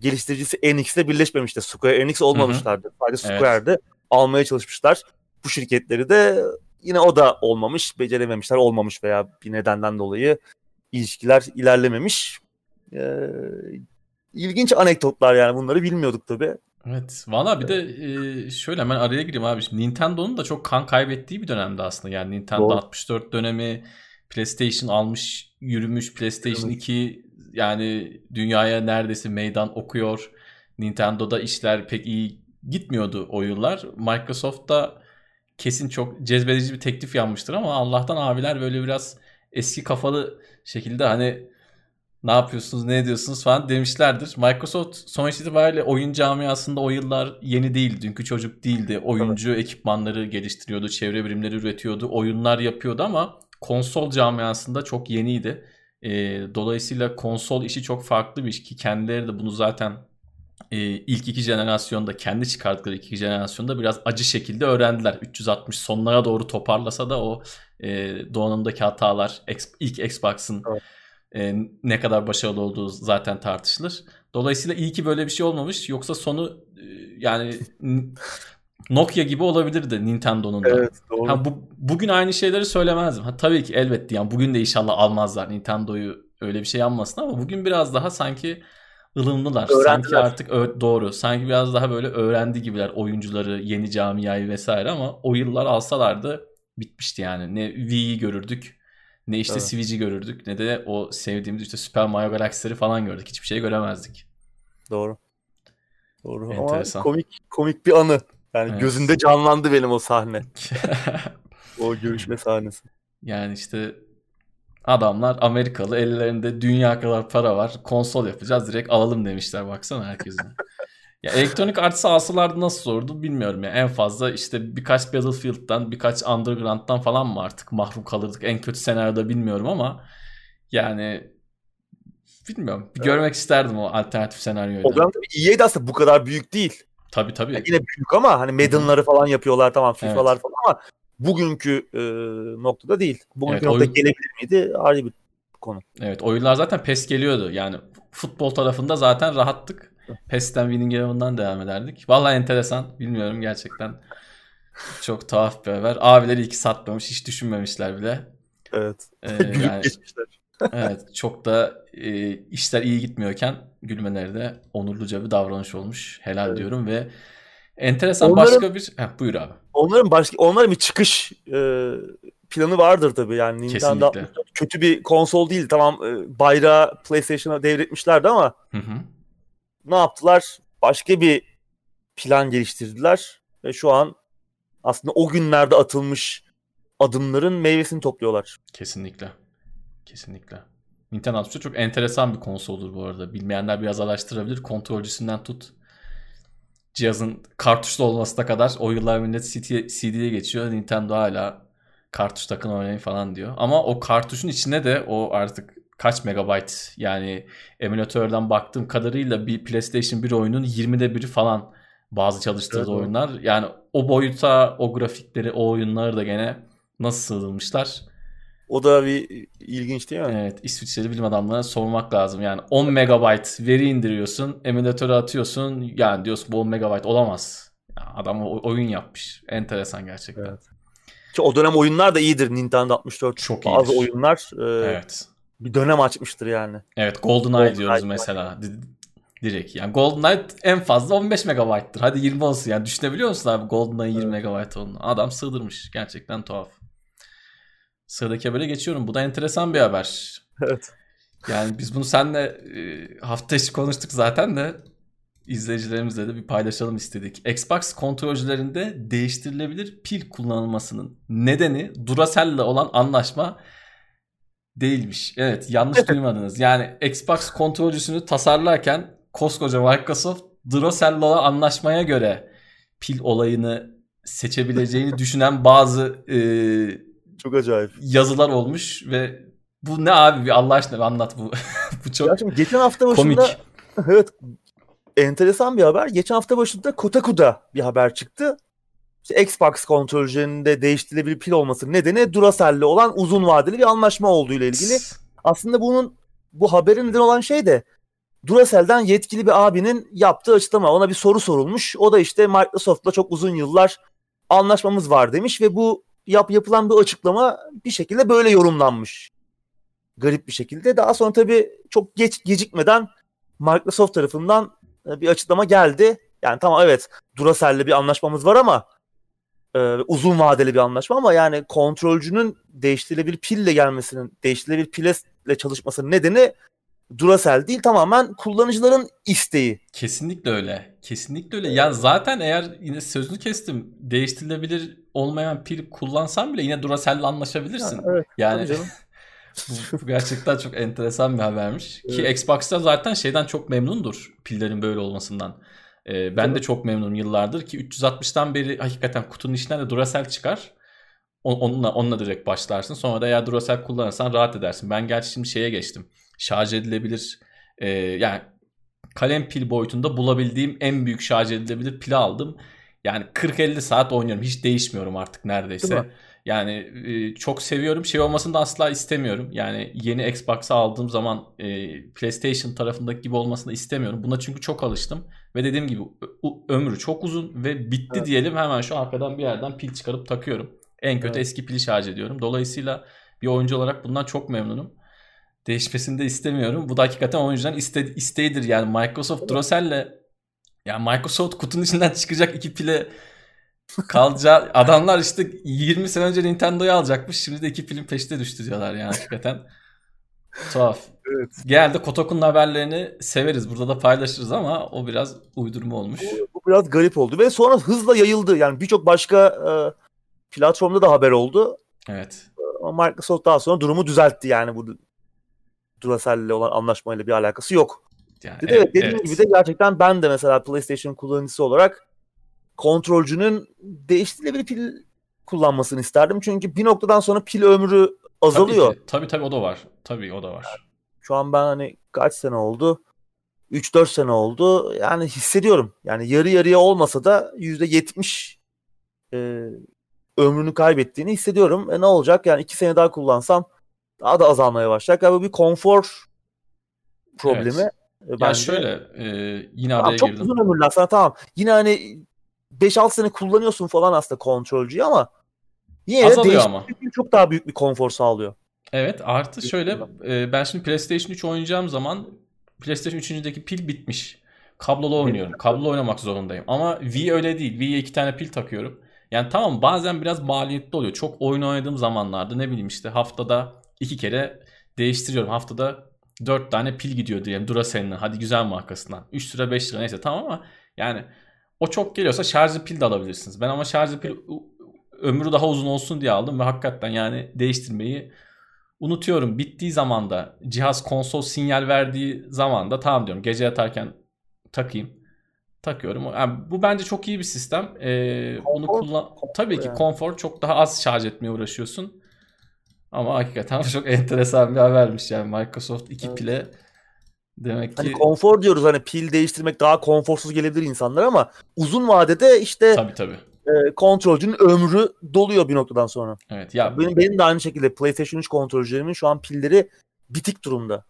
Speaker 2: geliştiricisi Enix'le birleşmemişti. Square Enix olmamışlardı. Hı hı. Sadece Square'de evet. almaya çalışmışlar. Bu şirketleri de yine o da olmamış, becerememişler, olmamış veya bir nedenden dolayı ilişkiler ilerlememiş. Ee, ilginç anekdotlar yani bunları bilmiyorduk tabii.
Speaker 1: Evet. Valla bir de e, şöyle hemen araya gireyim abi. Şimdi Nintendo'nun da çok kan kaybettiği bir dönemde aslında. Yani Nintendo Doğru. 64 dönemi PlayStation almış, yürümüş. PlayStation evet. 2 yani dünyaya neredeyse meydan okuyor. Nintendo'da işler pek iyi gitmiyordu o yıllar. Microsoft'ta kesin çok cezbedici bir teklif yanmıştır ama Allah'tan abiler böyle biraz eski kafalı şekilde hani ne yapıyorsunuz ne ediyorsunuz falan demişlerdir. Microsoft sonuç itibariyle oyun camiasında o yıllar yeni değil. Dünkü çocuk değildi. Oyuncu evet. ekipmanları geliştiriyordu. Çevre birimleri üretiyordu. Oyunlar yapıyordu ama konsol camiasında çok yeniydi. E, dolayısıyla konsol işi çok farklı bir iş ki kendileri de bunu zaten e, ilk iki jenerasyonda kendi çıkarttıkları iki jenerasyonda biraz acı şekilde öğrendiler. 360 sonlara doğru toparlasa da o e, donanımdaki hatalar ilk Xbox'ın evet e, ne kadar başarılı olduğu zaten tartışılır. Dolayısıyla iyi ki böyle bir şey olmamış. Yoksa sonu e, yani <laughs> Nokia gibi olabilirdi Nintendo'nun da. Evet, doğru. Ha, bu, bugün aynı şeyleri söylemezdim. Ha, tabii ki elbette yani bugün de inşallah almazlar Nintendo'yu öyle bir şey yanmasın ama bugün biraz daha sanki ılımlılar. Öğrendiler. Sanki artık doğru. Sanki biraz daha böyle öğrendi gibiler oyuncuları, yeni camiayı vesaire ama o yıllar alsalardı bitmişti yani. Ne Wii'yi görürdük ne işte evet. Switch'i görürdük ne de o sevdiğimiz işte Super Mario Galaxy'leri falan gördük. Hiçbir şey göremezdik.
Speaker 2: Doğru. Doğru Enteresan. ama komik komik bir anı. Yani evet. gözünde canlandı benim o sahne. <laughs> o görüşme sahnesi.
Speaker 1: Yani işte adamlar Amerikalı ellerinde dünya kadar para var. Konsol yapacağız direkt alalım demişler baksana herkesin. Ya elektronik Arts'ı alsalardı nasıl sordu bilmiyorum ya. En fazla işte birkaç Battlefield'dan, birkaç Underground'dan falan mı artık mahrum kalırdık. En kötü senaryoda bilmiyorum ama yani bilmiyorum. Bir görmek isterdim o alternatif senaryoyu.
Speaker 2: O dönem tabii EA'de aslında bu kadar büyük değil.
Speaker 1: Tabii tabii.
Speaker 2: Yani yine büyük ama hani Madden'ları falan yapıyorlar tamam FIFA'lar
Speaker 1: Evet.
Speaker 2: falan ama bugünkü e, noktada değil. Bugünkü
Speaker 1: Evet,
Speaker 2: noktada
Speaker 1: oyun-
Speaker 2: gelebilir miydi? Ayrı bir konu.
Speaker 1: Evet oyunlar zaten PES geliyordu. Yani futbol tarafında zaten rahattık. PES'ten Winning Eleven'dan devam ederdik. Vallahi enteresan. Bilmiyorum gerçekten. Çok tuhaf bir haber. Abileri iki satmamış. Hiç düşünmemişler bile.
Speaker 2: Evet.
Speaker 1: Ee, <laughs> yani,
Speaker 2: geçmişler. <laughs>
Speaker 1: evet çok da e, işler iyi gitmiyorken gülmeleri de onurluca bir davranış olmuş. Helal
Speaker 2: Evet.
Speaker 1: diyorum ve enteresan
Speaker 2: Onların-
Speaker 1: başka bir... Heh, buyur abi.
Speaker 2: Onların başka onların bir çıkış e, planı vardır tabii yani Nintendo
Speaker 1: Kesinlikle.
Speaker 2: 64 kötü bir konsol değil tamam e, bayrağı PlayStation'a devretmişlerdi ama
Speaker 1: Hı hı.
Speaker 2: Ne yaptılar? Başka bir plan geliştirdiler ve şu an aslında o günlerde atılmış adımların meyvesini topluyorlar.
Speaker 1: Kesinlikle. Kesinlikle. Nintendo 64 çok enteresan bir konsoldur bu arada. Bilmeyenler biraz araştırabilir. Kontrolcüsünden tut. Cihazın kartuşlu olmasına kadar o yıllar millet CD, CD'ye geçiyor. Nintendo hala kartuş takın oynayın falan diyor. Ama o kartuşun içine de o artık kaç megabayt yani emülatörden baktığım kadarıyla bir PlayStation 1 oyunun 20'de biri falan bazı çalıştırdığı
Speaker 2: Evet,
Speaker 1: oyunlar. Yani o boyuta o grafikleri o oyunları da gene nasıl sığdırmışlar?
Speaker 2: O da bir ilginç değil mi?
Speaker 1: Evet, İsviçreli bilim adamlarına sormak lazım. Yani 10 megabayt veri indiriyorsun, emülatöre atıyorsun. Yani diyorsun bu 10 megabayt olamaz. Ya adam oyun yapmış. Enteresan gerçekten.
Speaker 2: Evet. Ki o dönem oyunlar da iyidir Nintendo 64.
Speaker 1: Çok
Speaker 2: Bazı
Speaker 1: iyidir.
Speaker 2: oyunlar e,
Speaker 1: Evet.
Speaker 2: Bir dönem açmıştır yani.
Speaker 1: Evet, GoldenEye
Speaker 2: GoldenEye
Speaker 1: diyoruz
Speaker 2: var.
Speaker 1: mesela. Di- Direkt. Yani GoldenEye en fazla 15 megabayttır. Hadi 20 olsun. Yani düşünebiliyor musun abi GoldenEye 20
Speaker 2: Evet.
Speaker 1: megabayt olduğunu? Adam sığdırmış. Gerçekten tuhaf. Sıradaki habere geçiyorum. Bu da enteresan bir haber. <laughs>
Speaker 2: Evet.
Speaker 1: Yani biz bunu seninle e, hafta içi konuştuk zaten de izleyicilerimizle de bir paylaşalım istedik. Xbox kontrolcülerinde değiştirilebilir pil kullanılmasının nedeni Duracell'le olan anlaşma değilmiş. Evet yanlış duymadınız. Yani Xbox kontrolcüsünü tasarlarken koskoca Microsoft olan anlaşmaya göre pil olayını seçebileceğini <laughs> düşünen bazı e,
Speaker 2: Çok acayip.
Speaker 1: yazılar olmuş ve bu ne abi bir Allah aşkına anlat bu. <laughs> bu çok
Speaker 2: Ya şimdi geçen hafta başında
Speaker 1: komik. <laughs>
Speaker 2: evet enteresan bir haber. Geçen hafta başında Kotaku'da bir haber çıktı. İşte Xbox kontrolcülerinde değiştirilebilir pil olması nedeni Duracell'le olan uzun vadeli bir anlaşma olduğu ile ilgili. Aslında bunun bu haberin neden olan şey de Duracell'den yetkili bir abinin yaptığı açıklama. Ona bir soru sorulmuş. O da işte Microsoft'la çok uzun yıllar anlaşmamız var demiş ve bu yap yapılan bir açıklama bir şekilde böyle yorumlanmış. Garip bir şekilde. Daha sonra tabii çok geç gecikmeden Microsoft tarafından e, bir açıklama geldi. Yani tamam evet Duracell'le bir anlaşmamız var ama e, uzun vadeli bir anlaşma ama yani kontrolcünün değiştirilebilir pille gelmesinin, değiştirilebilir pille çalışmasının nedeni Duracell değil tamamen kullanıcıların isteği.
Speaker 1: Kesinlikle öyle. Kesinlikle öyle. Ya zaten eğer yine sözünü kestim değiştirilebilir olmayan pil kullansan bile yine Duracell'le anlaşabilirsin.
Speaker 2: Yani, evet,
Speaker 1: Yani bu, <laughs> bu gerçekten çok enteresan bir habermiş. Ki Xbox'ta zaten şeyden çok memnundur pillerin böyle olmasından. Ee, ben de çok memnunum yıllardır ki 360'tan beri hakikaten kutunun içinden de Duracell çıkar. Onunla, onunla direkt başlarsın. Sonra da eğer Duracell kullanırsan rahat edersin. Ben gerçi şimdi şeye geçtim. Şarj edilebilir e, yani kalem pil boyutunda bulabildiğim en büyük şarj edilebilir pili aldım. Yani 40-50 saat oynuyorum. Hiç değişmiyorum artık neredeyse. Yani e, çok seviyorum. Şey olmasını da asla istemiyorum. Yani yeni Xbox'ı aldığım zaman e, PlayStation tarafındaki gibi olmasını istemiyorum. Buna çünkü çok alıştım. Ve dediğim gibi ömrü çok uzun ve bitti
Speaker 2: Evet.
Speaker 1: diyelim hemen şu arkadan bir yerden pil çıkarıp takıyorum. En kötü
Speaker 2: Evet.
Speaker 1: eski pili şarj ediyorum. Dolayısıyla bir oyuncu olarak bundan çok memnunum. Değişmesini de istemiyorum. Bu da hakikaten oyuncudan iste, isteğidir. Yani Microsoft Duracell'le yani Microsoft kutunun içinden <laughs> çıkacak iki pile kalacağı adamlar işte 20 sene önce Nintendo'yu alacakmış. Şimdi de iki pilin peşine düştü diyorlar yani hakikaten. Tuhaf.
Speaker 2: Evet.
Speaker 1: Genelde Kotaku'nun haberlerini severiz. Burada da paylaşırız ama o biraz uydurma olmuş.
Speaker 2: Bu, bu biraz garip oldu ve sonra hızla yayıldı. Yani birçok başka e, platformda da haber oldu.
Speaker 1: Evet.
Speaker 2: Ama Microsoft daha sonra durumu düzeltti yani bu Duracell'le olan anlaşmayla bir alakası yok.
Speaker 1: Yani,
Speaker 2: Bir de evet, dediğim gibi de gerçekten ben de mesela PlayStation kullanıcısı olarak kontrolcünün değiştirilebilir pil kullanmasını isterdim. Çünkü bir noktadan sonra pil ömrü azalıyor.
Speaker 1: Tabii, ki. tabii tabii o da var. Tabii o da var.
Speaker 2: Şu an ben hani kaç sene oldu? 3-4 sene oldu. Yani hissediyorum. Yani yarı yarıya olmasa da %70 e, ömrünü kaybettiğini hissediyorum. E ne olacak? Yani 2 sene daha kullansam daha da azalmaya başlayacak. Yani bu bir konfor problemi.
Speaker 1: Evet.
Speaker 2: e, bence.
Speaker 1: şöyle e, yine
Speaker 2: Tamam,
Speaker 1: araya
Speaker 2: çok
Speaker 1: girdim.
Speaker 2: uzun ömürlü aslında tamam. Yine hani 5-6 sene kullanıyorsun falan aslında kontrolcüyü ama yine de
Speaker 1: Azalıyor
Speaker 2: değiştirmek
Speaker 1: ama.
Speaker 2: çok daha büyük bir konfor sağlıyor.
Speaker 1: Evet artı şöyle e, ben şimdi PlayStation 3 oynayacağım zaman PlayStation 3'ündeki pil bitmiş. Kablolu oynuyorum. Kablolu oynamak zorundayım. Ama Wii öyle değil. Wii'ye iki tane pil takıyorum. Yani tamam bazen biraz maliyetli oluyor. Çok oyun oynadığım zamanlarda ne bileyim işte haftada iki kere değiştiriyorum. Haftada dört tane pil gidiyor diyelim Duracell'in. Hadi güzel markasından. 3 lira 5 lira neyse tamam ama yani o çok geliyorsa şarjlı pil de alabilirsiniz. Ben ama şarjlı pil ömrü daha uzun olsun diye aldım ve hakikaten yani değiştirmeyi unutuyorum. Bittiği zaman da cihaz konsol sinyal verdiği zaman da tamam diyorum. Gece yatarken takayım. Takıyorum. Yani bu bence çok iyi bir sistem. Ee,
Speaker 2: Konfor-
Speaker 1: kullan tabii ki konfor çok daha az şarj etmeye uğraşıyorsun. Ama hakikaten <laughs> çok enteresan bir habermiş yani Microsoft 2
Speaker 2: Evet.
Speaker 1: pile demek
Speaker 2: Hani
Speaker 1: ki
Speaker 2: konfor diyoruz hani pil değiştirmek daha konforsuz gelebilir insanlara ama uzun vadede işte
Speaker 1: tabii tabii.
Speaker 2: E, kontrolcünün ömrü doluyor bir noktadan sonra.
Speaker 1: Evet ya
Speaker 2: Benim, benim de aynı şekilde PlayStation 3 kontrolcülerimin şu an pilleri bitik durumda.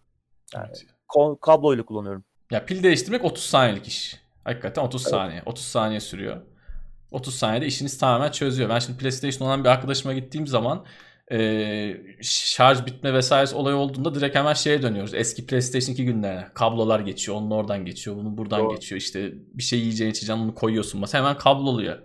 Speaker 1: evet.
Speaker 2: Ko- kabloyla kullanıyorum.
Speaker 1: Ya pil değiştirmek 30 saniyelik iş. Hakikaten 30 saniye. 30 saniye sürüyor. 30 saniyede işiniz tamamen çözüyor. Ben şimdi PlayStation olan bir arkadaşıma gittiğim zaman e, şarj bitme vesaire olay olduğunda direkt hemen şeye dönüyoruz. Eski PlayStation 2 günlerine. Kablolar geçiyor. Onun oradan geçiyor. Bunun buradan
Speaker 2: Doğru.
Speaker 1: geçiyor. İşte bir şey yiyeceğin içeceğin onu koyuyorsun. Mesela hemen kabloluya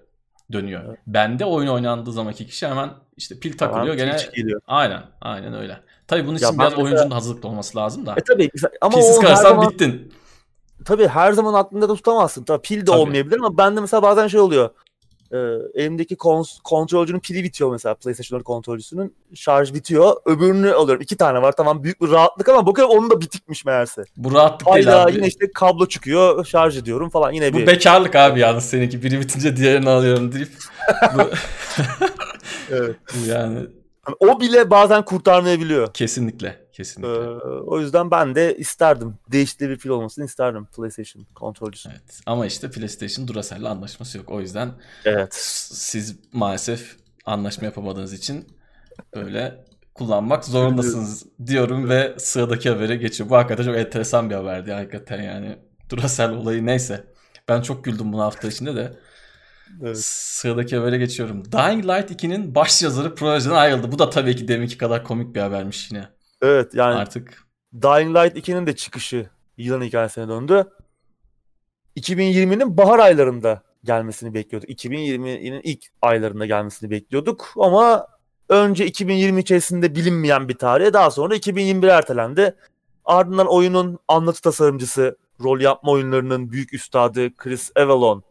Speaker 1: dönüyor.
Speaker 2: Evet.
Speaker 1: Bende oyun oynandığı zamanki kişi hemen işte pil takılıyor. Gene
Speaker 2: geliyor.
Speaker 1: aynen. Aynen öyle. Tabii bunun
Speaker 2: Ya
Speaker 1: için
Speaker 2: ben
Speaker 1: biraz
Speaker 2: mesela-
Speaker 1: oyuncunun hazırlıklı olması lazım da.
Speaker 2: E tabii ama
Speaker 1: Pilsiz kalırsan
Speaker 2: zaman,
Speaker 1: bittin.
Speaker 2: tabii her zaman aklında da tutamazsın. Tabii pil de
Speaker 1: Tabii.
Speaker 2: olmayabilir ama bende mesela bazen şey oluyor. Ee, elimdeki kons- kontrolcünün pili bitiyor mesela PlayStation 4 kontrolcüsünün şarj bitiyor. Öbürünü alıyorum. İki tane var tamam büyük bir rahatlık ama bakıyorum onun da bitikmiş meğerse.
Speaker 1: Bu rahatlık değil
Speaker 2: Hayda
Speaker 1: abi.
Speaker 2: yine işte kablo çıkıyor şarj ediyorum falan yine
Speaker 1: Bu
Speaker 2: bir.
Speaker 1: bekarlık abi yalnız seninki. Biri bitince diğerini alıyorum deyip. bu, <laughs>
Speaker 2: Evet. <laughs>
Speaker 1: yani
Speaker 2: o bile bazen kurtarmayabiliyor.
Speaker 1: kesinlikle.
Speaker 2: Ee,
Speaker 1: Kesinlikle.
Speaker 2: o yüzden ben de isterdim. Değişikli bir pil olmasını isterdim PlayStation kontrolcüsü.
Speaker 1: Evet. Ama işte PlayStation Duracell'le anlaşması yok. O yüzden
Speaker 2: Evet.
Speaker 1: siz maalesef anlaşma yapamadığınız için böyle kullanmak zorundasınız diyorum ve sıradaki habere geçiyor. Bu hakikaten çok enteresan bir haberdi hakikaten yani. Duracell olayı neyse. Ben çok güldüm bunu hafta içinde de.
Speaker 2: Evet.
Speaker 1: Sıradaki habere geçiyorum. Dying Light 2'nin baş yazarı projeden ayrıldı. Bu da tabii ki deminki kadar komik bir habermiş yine.
Speaker 2: Evet yani
Speaker 1: Artık
Speaker 2: Dying Light 2'nin de çıkışı yılın hikayesine döndü. 2020'nin bahar aylarında gelmesini bekliyorduk. 2020'nin ilk aylarında gelmesini bekliyorduk ama önce 2020 içerisinde bilinmeyen bir tarihe daha sonra 2021 ertelendi. Ardından oyunun anlatı tasarımcısı, rol yapma oyunlarının büyük üstadı Chris Avalon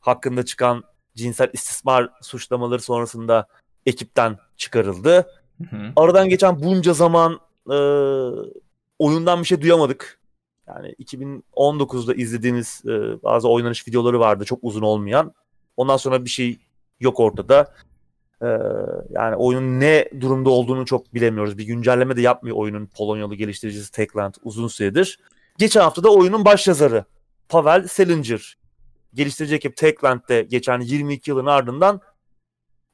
Speaker 2: hakkında çıkan cinsel istismar suçlamaları sonrasında ekipten çıkarıldı.
Speaker 1: Hı hı.
Speaker 2: Aradan geçen bunca zaman e, oyundan bir şey duyamadık. Yani 2019'da izlediğimiz e, bazı oynanış videoları vardı çok uzun olmayan. Ondan sonra bir şey yok ortada. E, yani oyunun ne durumda olduğunu çok bilemiyoruz. Bir güncelleme de yapmıyor oyunun Polonyalı geliştiricisi Techland uzun süredir. Geçen hafta da oyunun başyazarı Pavel Selinger geliştirici ekip Techland'de geçen 22 yılın ardından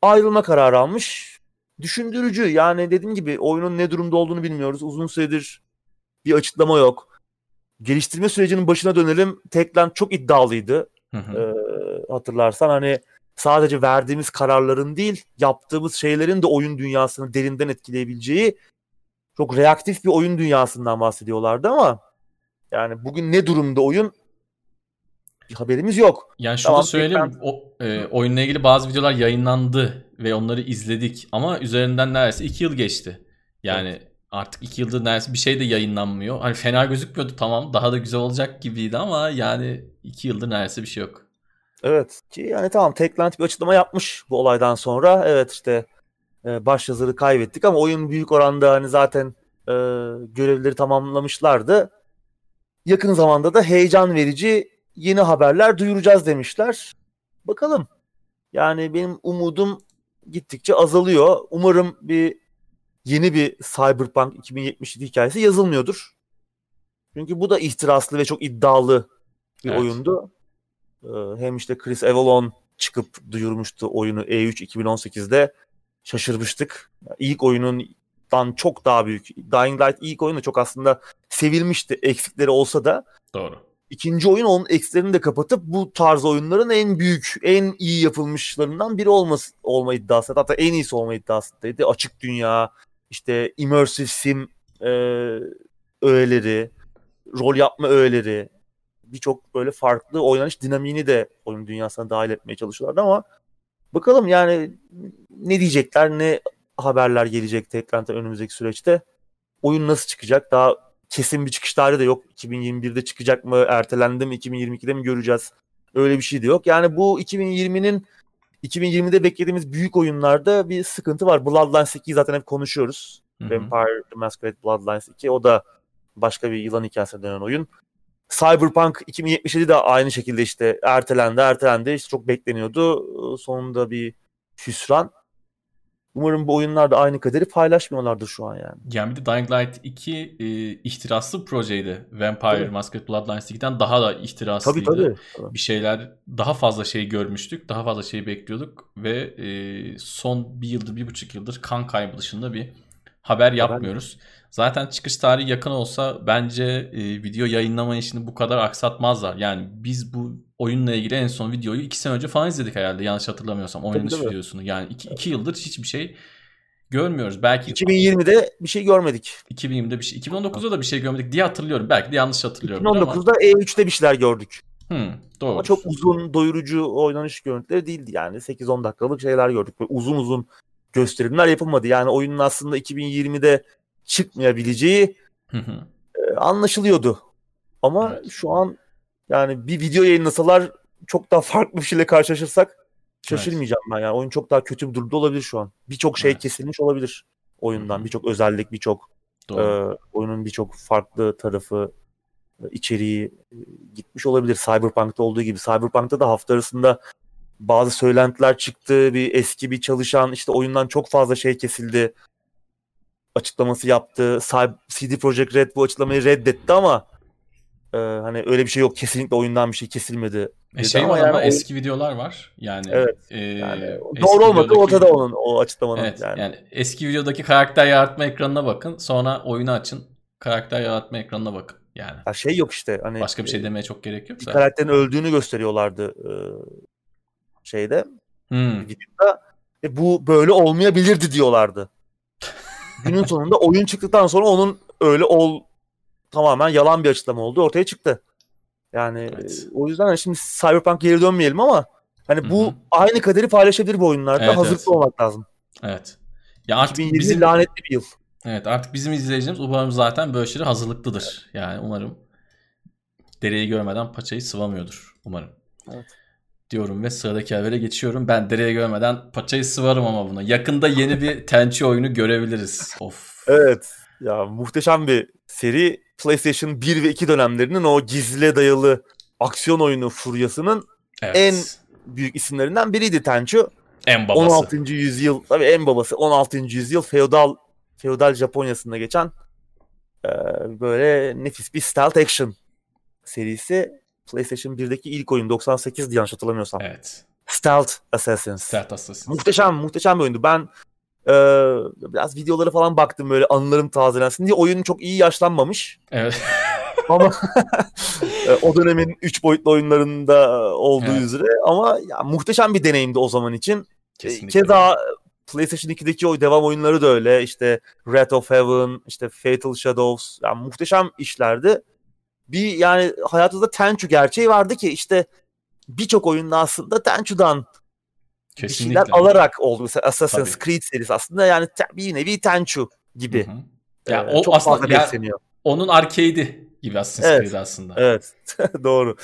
Speaker 2: ayrılma kararı almış düşündürücü. Yani dediğim gibi oyunun ne durumda olduğunu bilmiyoruz. Uzun süredir bir açıklama yok. Geliştirme sürecinin başına dönelim. Techland çok iddialıydı.
Speaker 1: Hı hı.
Speaker 2: Ee, hatırlarsan hani sadece verdiğimiz kararların değil, yaptığımız şeylerin de oyun dünyasını derinden etkileyebileceği çok reaktif bir oyun dünyasından bahsediyorlardı ama yani bugün ne durumda oyun haberimiz yok.
Speaker 1: Yani şunu
Speaker 2: Tamam,
Speaker 1: söyleyeyim.
Speaker 2: Techland-
Speaker 1: O, e, oyunla ilgili bazı videolar yayınlandı ve onları izledik. Ama üzerinden neredeyse 2 yıl geçti. Yani artık 2 yıldır neredeyse bir şey de yayınlanmıyor. Hani fena gözükmüyordu tamam. Daha da güzel olacak gibiydi ama yani 2 yıldır neredeyse bir şey yok.
Speaker 2: Evet ki yani tamam Techland bir açıklama yapmış bu olaydan sonra. Evet işte e, başyazarı kaybettik ama oyun büyük oranda hani zaten e, görevleri tamamlamışlardı. Yakın zamanda da heyecan verici yeni haberler duyuracağız demişler. Bakalım. Yani benim umudum gittikçe azalıyor. Umarım bir yeni bir Cyberpunk 2077 hikayesi yazılmıyordur. Çünkü bu da ihtiraslı ve çok iddialı bir
Speaker 1: Evet.
Speaker 2: oyundu. Ee, hem işte Chris Avalon çıkıp duyurmuştu oyunu E E3 2018'de. Şaşırmıştık. İlk oyunundan çok daha büyük. Dying Light ilk oyunu çok aslında sevilmişti eksikleri olsa da.
Speaker 1: Doğru.
Speaker 2: İkinci oyun onun eksilerini de kapatıp bu tarz oyunların en büyük, en iyi yapılmışlarından biri olması, olma iddiası. Hatta en iyisi olma iddiasındaydı. Açık dünya, işte immersive sim e, öğeleri, rol yapma öğeleri, birçok böyle farklı oynanış dinamiğini de oyun dünyasına dahil etmeye çalışıyorlardı ama bakalım yani ne diyecekler, ne haberler gelecek tekrar önümüzdeki süreçte. Oyun nasıl çıkacak? Daha kesin bir çıkış tarihi de yok. 2021'de çıkacak mı, ertelendi mi, 2022'de mi göreceğiz? Öyle bir şey de yok. Yani bu 2020'nin 2020'de beklediğimiz büyük oyunlarda bir sıkıntı var. Bloodlines 2'yi zaten hep konuşuyoruz.
Speaker 1: Hı hı.
Speaker 2: Vampire The Masquerade Bloodlines 2. O da başka bir yılan hikayesine dönen oyun. Cyberpunk 2077 de aynı şekilde işte ertelendi, ertelendi. İşte çok bekleniyordu. Sonunda bir hüsran. Umarım bu oyunlar da aynı kaderi paylaşmıyorlardır şu an yani.
Speaker 1: Yani bir de Dying Light 2 e, ihtiraslı bir projeydi. Vampire
Speaker 2: Tabii.
Speaker 1: Masquerade Bloodlines 2'den daha da ihtiraslıydı.
Speaker 2: Tabii tabii.
Speaker 1: Bir şeyler daha fazla şey görmüştük. Daha fazla şey bekliyorduk. Ve e, son bir yıldır, bir buçuk yıldır kan kaybı dışında bir haber yapmıyoruz. Zaten çıkış tarihi yakın olsa bence e, video yayınlama işini bu kadar aksatmazlar. Yani biz bu oyunla ilgili en son videoyu iki sene önce falan izledik herhalde yanlış hatırlamıyorsam oynanış
Speaker 2: tabii.
Speaker 1: videosunu. Yani iki, iki yıldır hiçbir şey görmüyoruz. Belki
Speaker 2: 2020'de bir şey görmedik.
Speaker 1: 2020'de bir şey, 2019'da da bir şey görmedik diye hatırlıyorum. Belki de yanlış hatırlıyorum. ama.
Speaker 2: 2019'da E3'te bir şeyler gördük.
Speaker 1: Hmm, doğru.
Speaker 2: Ama çok uzun, doyurucu oynanış görüntüleri değildi yani. 8-10 dakikalık şeyler gördük. Böyle uzun uzun gösterimler yapılmadı. Yani oyunun aslında 2020'de çıkmayabileceği e, anlaşılıyordu. Ama
Speaker 1: Evet.
Speaker 2: şu an yani bir video yayınlasalar çok daha farklı bir şeyle karşılaşırsak şaşırmayacağım ben yani. Oyun çok daha kötü bir durumda olabilir şu an. Birçok şey
Speaker 1: Evet.
Speaker 2: kesilmiş olabilir oyundan. Birçok özellik, birçok
Speaker 1: Doğru.
Speaker 2: e, oyunun birçok farklı tarafı e, içeriği e, gitmiş olabilir. Cyberpunk'ta olduğu gibi. Cyberpunk'ta da hafta arasında bazı söylentiler çıktı. Bir eski bir çalışan işte oyundan çok fazla şey kesildi açıklaması yaptı. CD Projekt Red bu açıklamayı reddetti ama e, hani öyle bir şey yok. Kesinlikle oyundan bir şey kesilmedi.
Speaker 1: E şey
Speaker 2: ama
Speaker 1: var
Speaker 2: yani
Speaker 1: ama
Speaker 2: o-
Speaker 1: eski videolar var. Yani,
Speaker 2: Evet,
Speaker 1: e,
Speaker 2: Yani doğru olmadı
Speaker 1: videodaki-
Speaker 2: ortada onun o açıklamanın.
Speaker 1: Evet
Speaker 2: yani.
Speaker 1: yani. eski videodaki karakter yaratma ekranına bakın. Sonra oyunu açın. Karakter yaratma ekranına bakın. Yani
Speaker 2: Ya şey yok işte hani
Speaker 1: başka bir şey
Speaker 2: e,
Speaker 1: demeye çok gerek yok
Speaker 2: bir
Speaker 1: zaten.
Speaker 2: karakterin öldüğünü gösteriyorlardı e, şeyde
Speaker 1: Hmm,
Speaker 2: videoda. E, bu böyle olmayabilirdi diyorlardı. <laughs> Günün sonunda oyun çıktıktan sonra onun öyle ol tamamen yalan bir açıklama olduğu ortaya çıktı. Yani
Speaker 1: Evet.
Speaker 2: e, o yüzden hani şimdi Cyberpunk geri dönmeyelim ama hani bu
Speaker 1: Hı hı.
Speaker 2: aynı kaderi paylaşabilir bu oyunlarda.
Speaker 1: Evet,
Speaker 2: Hazırlıklı
Speaker 1: evet.
Speaker 2: olmak lazım.
Speaker 1: Evet. Ya artık
Speaker 2: 2020
Speaker 1: bizim
Speaker 2: lanetli bir yıl.
Speaker 1: evet artık bizim izleyicimiz umarım zaten böyle şeylere hazırlıklıdır. Yani umarım dereyi görmeden paçayı sıvamıyordur umarım.
Speaker 2: Evet.
Speaker 1: Diyorum ve sıradaki habere geçiyorum. Ben dereyi görmeden paçayı sıvarım ama buna. Yakında yeni bir <laughs> Tenchi oyunu görebiliriz. Of.
Speaker 2: Evet. Ya muhteşem bir seri. PlayStation 1 ve 2 dönemlerinin o gizle dayalı aksiyon oyunu furyasının
Speaker 1: Evet.
Speaker 2: en büyük isimlerinden biriydi Tenchu.
Speaker 1: en babası.
Speaker 2: 16. yüzyıl tabii en babası 16. yüzyıl feodal feodal Japonya'sında geçen e, böyle nefis bir stealth action serisi. PlayStation 1'deki ilk oyun 98 yanlış hatırlamıyorsam.
Speaker 1: Evet.
Speaker 2: Stealth Assassins.
Speaker 1: Sert hassasın.
Speaker 2: Muhteşem muhteşem bir oyundu. Ben e, biraz videolara falan baktım böyle anılarım tazelensin diye. Oyun çok iyi yaşlanmamış.
Speaker 1: Evet. <laughs>
Speaker 2: Ama e, o dönemin 3 boyutlu oyunlarında olduğu
Speaker 1: Evet.
Speaker 2: üzere ama ya, muhteşem bir deneyimdi o zaman için.
Speaker 1: Kesinlikle.
Speaker 2: Keza PlayStation 2'deki o devam oyunları da öyle. İşte Wrath of Heaven, işte Fatal Shadows. Yani muhteşem işlerdi. Bir yani hayatımızda Tenchu gerçeği vardı ki işte birçok oyunda aslında Tenchu'dan bir
Speaker 1: Kesinlikle.
Speaker 2: şeyler alarak oldu. Mesela Assassin's
Speaker 1: Tabii.
Speaker 2: Creed serisi aslında yani bir nevi Tenchu gibi.
Speaker 1: Hı hı. Ya
Speaker 2: Ee,
Speaker 1: o
Speaker 2: çok
Speaker 1: aslında
Speaker 2: fazla
Speaker 1: ya-
Speaker 2: besleniyor.
Speaker 1: Onun arcade'i gibi Assassin's
Speaker 2: Evet.
Speaker 1: Creed aslında.
Speaker 2: Evet. <laughs> Doğru.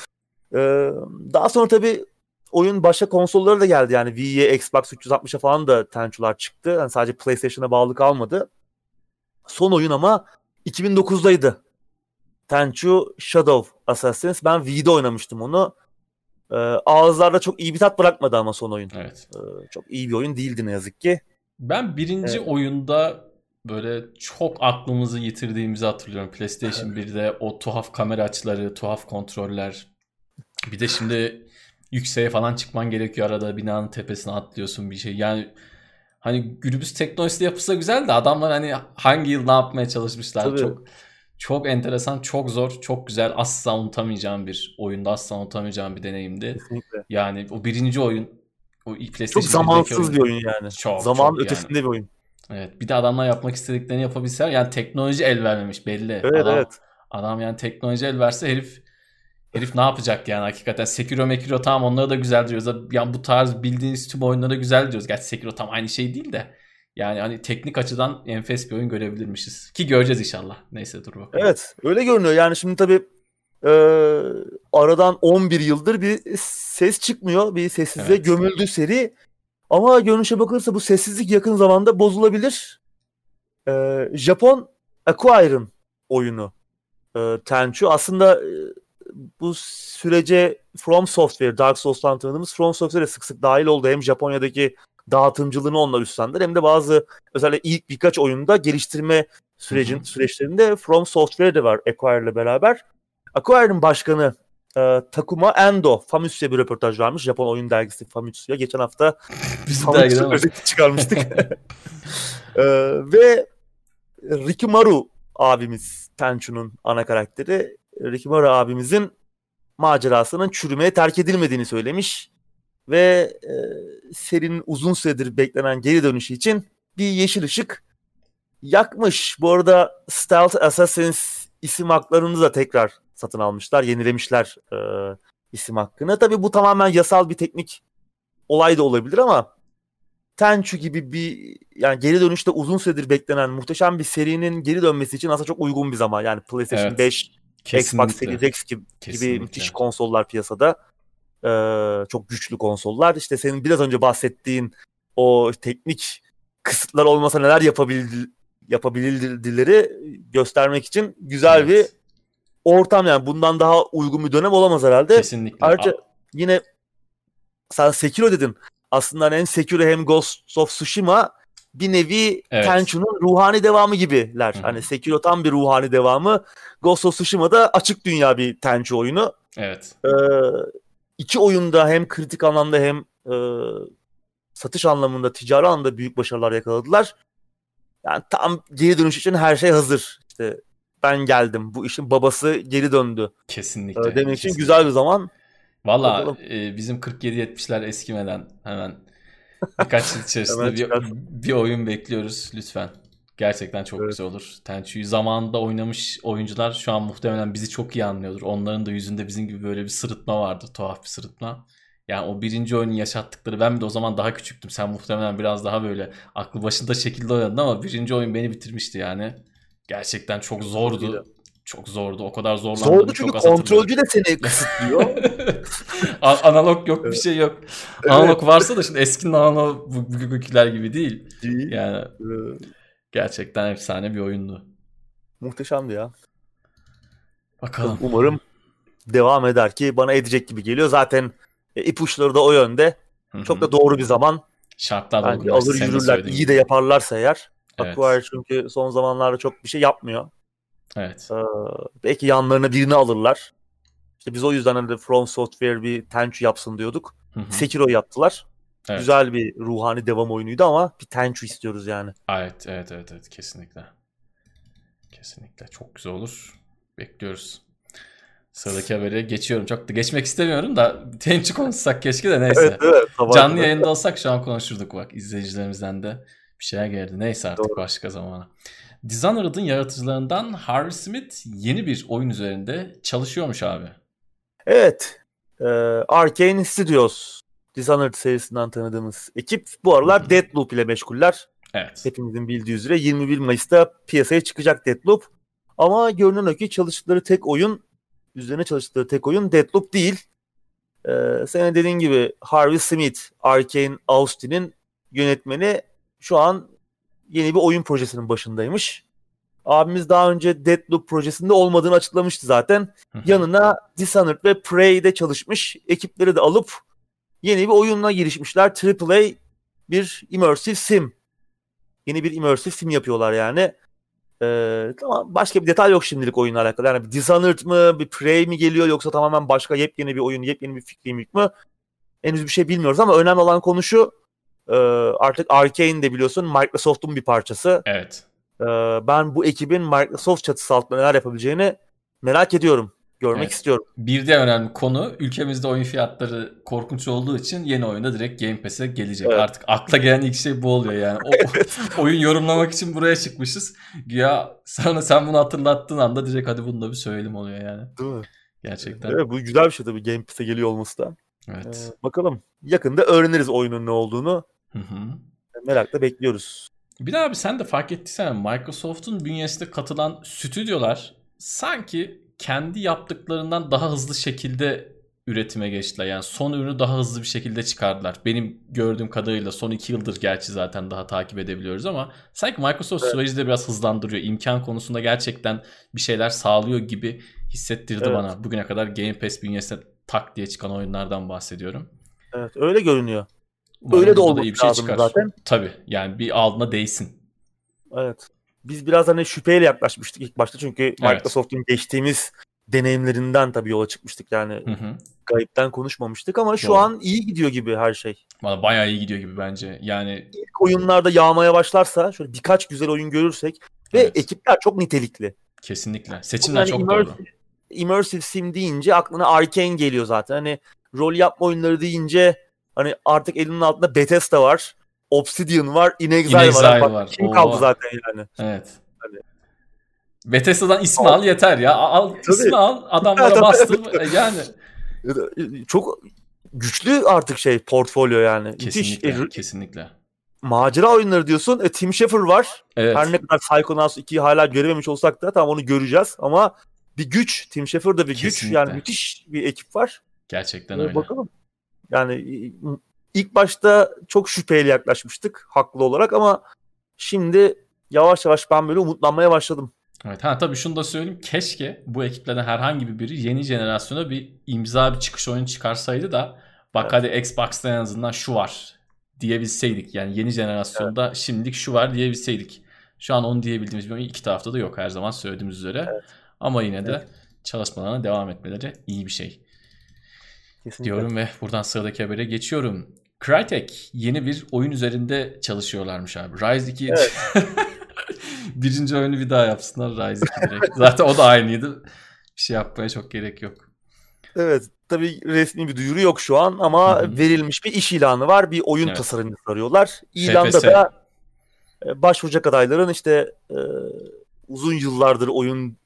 Speaker 2: Ee, daha sonra tabii oyun başka konsollara da geldi. Yani Wii'ye, Xbox 360'a falan da Tenchu'lar çıktı. Yani sadece PlayStation'a bağlı kalmadı. Son oyun ama 2009'daydı. Tenchu Shadow Assassins. Ben Wii'de oynamıştım onu. Ee, ağızlarda çok iyi bir tat bırakmadı ama son oyun.
Speaker 1: Evet.
Speaker 2: Ee, çok iyi bir oyun değildi ne yazık ki.
Speaker 1: Ben birinci
Speaker 2: Evet.
Speaker 1: oyunda böyle çok aklımızı yitirdiğimizi hatırlıyorum. PlayStation 1'de o tuhaf kamera açıları, tuhaf kontroller. Bir de şimdi yükseğe falan çıkman gerekiyor arada binanın tepesine atlıyorsun bir şey. Yani hani günümüz teknolojisi yapısı güzel de adamlar hani hangi yıl ne yapmaya çalışmışlar Tabii. çok çok enteresan, çok zor, çok güzel. Asla unutamayacağım bir oyunda, asla unutamayacağım bir deneyimdi. Kesinlikle. Yani o birinci oyun, o PlayStation
Speaker 2: Çok zamansız oyun. bir oyun yani. Çok, Zaman çok ötesinde yani. bir oyun.
Speaker 1: Evet. Bir de adamlar yapmak istediklerini yapabilseler yani teknoloji el vermemiş belli.
Speaker 2: Evet
Speaker 1: adam,
Speaker 2: evet.
Speaker 1: Adam yani teknoloji el verse herif herif ne yapacak yani hakikaten. Sekiro Mekiro tamam onları da güzel diyoruz. Yani bu tarz bildiğiniz tüm oyunlara güzel diyoruz. Gerçi Sekiro tam aynı şey değil de. Yani hani teknik açıdan enfes bir oyun görebilirmişiz. Ki göreceğiz inşallah. Neyse dur bakalım.
Speaker 2: Evet öyle görünüyor. Yani şimdi tabii e, aradan 11 yıldır bir ses çıkmıyor. Bir sessizliğe evet. gömüldü seri. Ama görünüşe bakılırsa bu sessizlik yakın zamanda bozulabilir. E, Japon Acquire'ın oyunu e, Tenchu. Aslında e, bu sürece From Software, Dark Souls'tan tanıdığımız From Software sık sık dahil oldu. Hem Japonya'daki dağıtımcılığını onlar üstlendiler hem de bazı özellikle ilk birkaç oyunda geliştirme sürecin Hı-hı. süreçlerinde From Software de var Acquire ile beraber. Acquire'ın başkanı e, Takuma Endo Famitsu'ya bir röportaj vermiş. Japon oyun dergisi Famitsu'ya. Geçen hafta <laughs> biz Famitsu özeti çıkarmıştık. <laughs> e, ve Rikimaru abimiz Tenchu'nun ana karakteri. Rikimaru abimizin macerasının çürümeye terk edilmediğini söylemiş ve e, serinin uzun süredir beklenen geri dönüşü için bir yeşil ışık yakmış. Bu arada Stealth Assassins isim haklarını da tekrar satın almışlar, yenilemişler e, isim hakkını. Tabii bu tamamen yasal bir teknik olay da olabilir ama Tenchu gibi bir yani geri dönüşte uzun süredir beklenen muhteşem bir serinin geri dönmesi için aslında çok uygun bir zaman. Yani PlayStation evet, 5, kesinlikle. Xbox Series X gibi, gibi müthiş konsollar piyasada. Ee, çok güçlü konsollar. İşte senin biraz önce bahsettiğin o teknik kısıtlar olmasa neler yapabildi, yapabildileri göstermek için güzel evet. bir ortam yani bundan daha uygun bir dönem olamaz herhalde.
Speaker 1: Kesinlikle.
Speaker 2: Ayrıca yine sen Sekiro dedin. Aslında hem Sekiro hem Ghost of Tsushima bir nevi evet. Tenchu'nun ruhani devamı gibiler. Hı-hı. Hani Sekiro tam bir ruhani devamı. Ghost of Tsushima da açık dünya bir Tenchu oyunu.
Speaker 1: Evet.
Speaker 2: Ee, iki oyunda hem kritik anlamda hem e, satış anlamında, ticari anlamda büyük başarılar yakaladılar. Yani tam geri dönüş için her şey hazır. İşte ben geldim. Bu işin babası geri döndü.
Speaker 1: Kesinlikle.
Speaker 2: Ee, demek
Speaker 1: kesinlikle.
Speaker 2: için güzel bir zaman.
Speaker 1: Valla e, bizim 47-70'ler eskimeden hemen birkaç yıl <laughs> içerisinde bir, bir oyun bekliyoruz lütfen. Gerçekten çok evet. güzel olur. Tenchu'yu zamanında oynamış oyuncular şu an muhtemelen bizi çok iyi anlıyordur. Onların da yüzünde bizim gibi böyle bir sırıtma vardı. Tuhaf bir sırıtma. Yani o birinci oyunu yaşattıkları ben de o zaman daha küçüktüm. Sen muhtemelen biraz daha böyle aklı başında şekilde oynadın ama birinci oyun beni bitirmişti yani. Gerçekten çok zordu. Çok zordu. O kadar zorlandım.
Speaker 2: Zordu çünkü çok kontrolcü de seni kısıtlıyor.
Speaker 1: analog yok bir şey yok. Evet. Analog varsa da şimdi eski analog bugünküler gibi değil. Değil. Yani evet. Gerçekten efsane bir oyundu.
Speaker 2: Muhteşemdi ya.
Speaker 1: Bakalım.
Speaker 2: Umarım devam eder ki bana edecek gibi geliyor. Zaten e, ipuçları da o yönde. Hı-hı. Çok da doğru bir zaman.
Speaker 1: Şartlar
Speaker 2: da alır yürürler. İyi de yaparlarsa eğer. Evet. Acquire çünkü son zamanlarda çok bir şey yapmıyor.
Speaker 1: Evet.
Speaker 2: Ee, belki yanlarına birini alırlar. İşte biz o yüzden hani From Software bir Tenchu yapsın diyorduk. Hı hı. Sekiro yaptılar. Evet. Güzel bir ruhani devam oyunuydu ama bir Tenchu istiyoruz yani.
Speaker 1: Evet, evet, evet, evet kesinlikle. Kesinlikle çok güzel olur. Bekliyoruz. Sıradaki habere geçiyorum. Çok da geçmek istemiyorum da Tenchu konuşsak keşke de neyse. evet, evet, Canlı yayında olsak şu an konuşurduk bak. izleyicilerimizden de bir şeyler geldi. Neyse artık Doğru. başka zamana. Dishonored'ın yaratıcılarından Harvey Smith yeni bir oyun üzerinde çalışıyormuş abi.
Speaker 2: Evet. Ee, Arkane Studios. Dishonored serisinden tanıdığımız ekip bu aralar. Deathloop ile meşguller.
Speaker 1: Evet.
Speaker 2: Hepimizin bildiği üzere 21 Mayıs'ta piyasaya çıkacak Deathloop. Ama görünen o ki çalıştıkları tek oyun, üzerine çalıştıkları tek oyun Deathloop değil. Ee, senin dediğin gibi Harvey Smith, Arkane Austin'in yönetmeni şu an yeni bir oyun projesinin başındaymış. Abimiz daha önce Deadloop projesinde olmadığını açıklamıştı zaten. Yanına Dishonored ve Prey'de çalışmış ekipleri de alıp yeni bir oyunla girişmişler. AAA bir immersive sim. Yeni bir immersive sim yapıyorlar yani. Ee, tamam başka bir detay yok şimdilik oyunla alakalı. Yani bir Dishonored mı, bir Prey mi geliyor yoksa tamamen başka yepyeni bir oyun, yepyeni bir fikri mü? Henüz bir şey bilmiyoruz ama önemli olan konu şu. E, artık Arkane de biliyorsun Microsoft'un bir parçası.
Speaker 1: Evet.
Speaker 2: E, ben bu ekibin Microsoft çatısı altında neler yapabileceğini merak ediyorum. Görmek
Speaker 1: Evet.
Speaker 2: istiyorum.
Speaker 1: Bir de önemli konu ülkemizde oyun fiyatları korkunç olduğu için yeni oyunda direkt Game Pass'e gelecek.
Speaker 2: Evet.
Speaker 1: Artık akla gelen ilk şey bu oluyor yani. O, <laughs> <laughs> oyun yorumlamak için buraya çıkmışız. Ya sana sen bunu hatırlattığın anda direkt hadi bunu da bir söyleyelim oluyor yani.
Speaker 2: Değil mi?
Speaker 1: Gerçekten.
Speaker 2: Evet, bu güzel bir şey tabii Game Pass'e geliyor olması da.
Speaker 1: Evet.
Speaker 2: Ee, bakalım. Yakında öğreniriz oyunun ne olduğunu.
Speaker 1: Hı hı.
Speaker 2: Merakla bekliyoruz.
Speaker 1: Bir de abi sen de fark ettiysen Microsoft'un bünyesinde katılan stüdyolar sanki kendi yaptıklarından daha hızlı şekilde üretime geçtiler. Yani son ürünü daha hızlı bir şekilde çıkardılar. Benim gördüğüm kadarıyla son iki yıldır gerçi zaten daha takip edebiliyoruz ama sanki Microsoft
Speaker 2: Evet.
Speaker 1: süreci de biraz hızlandırıyor. İmkan konusunda gerçekten bir şeyler sağlıyor gibi hissettirdi
Speaker 2: Evet.
Speaker 1: bana. Bugüne kadar Game Pass bünyesine tak diye çıkan oyunlardan bahsediyorum.
Speaker 2: Evet öyle görünüyor.
Speaker 1: Umarım
Speaker 2: Öyle de olması lazım zaten.
Speaker 1: Tabii yani bir altına değsin.
Speaker 2: Evet. Biz biraz hani şüpheyle yaklaşmıştık ilk başta çünkü
Speaker 1: Evet.
Speaker 2: Microsoft'un geçtiğimiz deneyimlerinden tabii yola çıkmıştık yani
Speaker 1: Hı hı.
Speaker 2: gayipten konuşmamıştık ama şu
Speaker 1: Doğru.
Speaker 2: an iyi gidiyor gibi her şey.
Speaker 1: Valla bayağı iyi gidiyor gibi bence. Yani
Speaker 2: İlk oyunlarda yağmaya başlarsa şöyle birkaç güzel oyun görürsek ve
Speaker 1: Evet.
Speaker 2: ekipler çok nitelikli.
Speaker 1: kesinlikle. Seçimler
Speaker 2: Yani
Speaker 1: çok
Speaker 2: immersive,
Speaker 1: doğru.
Speaker 2: immersive sim deyince aklına Arkane geliyor zaten. Hani rol yapma oyunları deyince hani artık elinin altında Bethesda var. Obsidian var, In Exile,
Speaker 1: In Exile
Speaker 2: var. Bak,
Speaker 1: var.
Speaker 2: Kim
Speaker 1: Oo.
Speaker 2: kaldı zaten yani.
Speaker 1: Evet.
Speaker 2: Hani-
Speaker 1: Bethesda'dan ismi al yeter ya. Al
Speaker 2: Tabii.
Speaker 1: ismi al <laughs> adamlara bastır. E, yani <laughs>
Speaker 2: Çok güçlü artık şey portfolyo yani. Müthiş.
Speaker 1: kesinlikle
Speaker 2: E,
Speaker 1: kesinlikle.
Speaker 2: macera oyunları diyorsun. E, Tim Schafer var.
Speaker 1: Evet.
Speaker 2: Her ne kadar Psychonauts 2'yi hala görememiş olsak da tamam onu göreceğiz ama bir güç. Tim Schafer da bir güç.
Speaker 1: Kesinlikle.
Speaker 2: Yani müthiş bir ekip var.
Speaker 1: Gerçekten
Speaker 2: Ee,
Speaker 1: öyle.
Speaker 2: Bakalım. Yani ilk başta çok şüpheyle yaklaşmıştık haklı olarak ama şimdi yavaş yavaş ben böyle umutlanmaya başladım.
Speaker 1: Evet. Ha tabii şunu da söyleyeyim. Keşke bu ekiplerden herhangi bir biri yeni jenerasyona bir imza bir çıkış oyun çıkarsaydı da bak hadi Xbox'ta en azından şu var diyebilseydik. Yani yeni jenerasyonda şimdilik şu var diyebilseydik. Şu an onu diyebildiğimiz bir iki tarafta da yok her zaman söylediğimiz üzere.
Speaker 2: Evet.
Speaker 1: Ama yine de
Speaker 2: Evet.
Speaker 1: çalışmalarına devam etmeleri iyi bir şey.
Speaker 2: Kesinlikle.
Speaker 1: diyorum ve buradan sıradaki habere geçiyorum. Crytek yeni bir oyun üzerinde çalışıyorlarmış abi. Rise 2
Speaker 2: Evet. <laughs>
Speaker 1: birinci oyunu bir daha yapsınlar Rise 2 direkt. Zaten o da aynıydı. Bir şey yapmaya çok gerek yok.
Speaker 2: Evet. Tabii resmi bir duyuru yok şu an ama
Speaker 1: Hı hı.
Speaker 2: verilmiş bir iş ilanı var. Bir oyun
Speaker 1: Evet.
Speaker 2: tasarımcısı arıyorlar. İlanda
Speaker 1: FPS.
Speaker 2: da e, başvuracak adayların işte e, uzun yıllardır oyun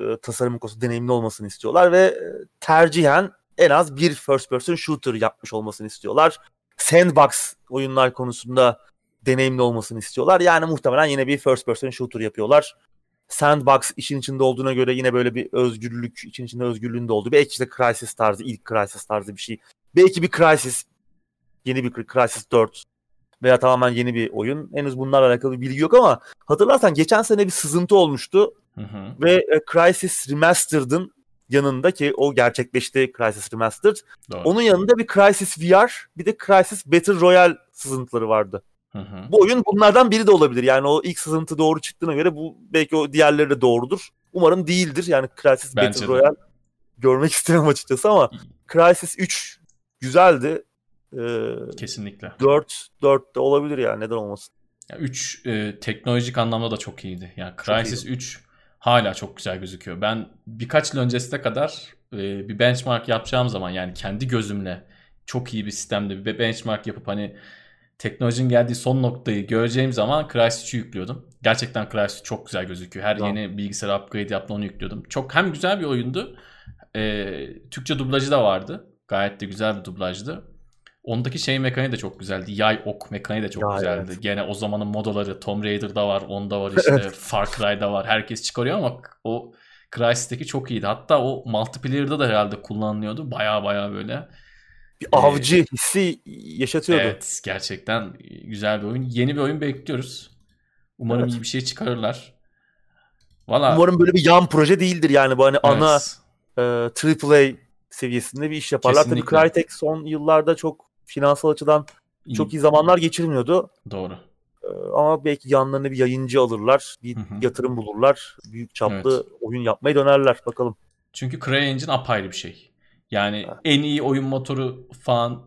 Speaker 2: e, tasarımı konusunda deneyimli olmasını istiyorlar ve e, tercihen en az bir first person shooter yapmış olmasını istiyorlar. Sandbox oyunlar konusunda deneyimli olmasını istiyorlar. Yani muhtemelen yine bir first person shooter yapıyorlar. Sandbox işin içinde olduğuna göre yine böyle bir özgürlük, için içinde özgürlüğün de olduğu. Belki işte Crysis tarzı, ilk Crysis tarzı bir şey. Belki bir Crysis, yeni bir Crysis 4 veya tamamen yeni bir oyun. Henüz bunlarla alakalı bir bilgi yok ama hatırlarsan geçen sene bir sızıntı olmuştu
Speaker 1: Hı hı.
Speaker 2: ve e, Crysis Remastered'ın yanında ki o gerçekleşti Crysis Remastered.
Speaker 1: Doğru.
Speaker 2: Onun yanında bir Crysis VR, bir de Crysis Battle Royale sızıntıları vardı.
Speaker 1: Hı hı.
Speaker 2: Bu oyun bunlardan biri de olabilir. Yani o ilk sızıntı doğru çıktığına göre bu belki o diğerleri de doğrudur. Umarım değildir. Yani Crysis
Speaker 1: Bence
Speaker 2: Battle
Speaker 1: de.
Speaker 2: Royale görmek <laughs> isterim açıkçası ama Crysis 3 güzeldi. Ee,
Speaker 1: Kesinlikle.
Speaker 2: 4 4 de olabilir yani neden olmasın.
Speaker 1: 3 teknolojik anlamda da çok iyiydi. Yani
Speaker 2: Çok
Speaker 1: Crysis 3 hala çok güzel gözüküyor. Ben birkaç yıl öncesine kadar e, bir benchmark yapacağım zaman yani kendi gözümle çok iyi bir sistemde bir benchmark yapıp hani teknolojinin geldiği son noktayı göreceğim zaman Crysis 3'ü yüklüyordum. Gerçekten Crysis çok güzel gözüküyor. Her
Speaker 2: Tamam.
Speaker 1: yeni bilgisayar upgrade yaptığında onu yüklüyordum. Çok hem güzel bir oyundu. e, Türkçe dublajı da vardı. Gayet de güzel bir dublajdı. Ondaki şey mekaniği de çok güzeldi. Yay ok mekaniği de çok
Speaker 2: Ya,
Speaker 1: güzeldi.
Speaker 2: evet.
Speaker 1: Gene o zamanın modaları Tomb Raider'da var, onda var <laughs> işte Far Cry'da var. Herkes çıkarıyor ama o Crysis'teki çok iyiydi. Hatta o multiplayer'da da herhalde kullanılıyordu. Baya baya böyle.
Speaker 2: Bir
Speaker 1: Ee,
Speaker 2: avcı hissi yaşatıyordu.
Speaker 1: Evet gerçekten güzel bir oyun. Yeni bir oyun bekliyoruz. Umarım
Speaker 2: Evet.
Speaker 1: iyi bir şey çıkarırlar. Valla
Speaker 2: Umarım böyle bir yan proje değildir yani bu hani ana
Speaker 1: evet,
Speaker 2: e, AAA seviyesinde bir iş yaparlar.
Speaker 1: Kesinlikle.
Speaker 2: Tabii Crytek son yıllarda çok finansal açıdan çok iyi zamanlar geçirmiyordu.
Speaker 1: Doğru.
Speaker 2: E, ama belki yanlarına bir yayıncı alırlar. Bir
Speaker 1: Hı hı.
Speaker 2: yatırım bulurlar. Büyük çaplı oyun yapmaya dönerler. Bakalım.
Speaker 1: Çünkü CryEngine apayrı bir şey. Yani
Speaker 2: Ha.
Speaker 1: en iyi oyun motoru falan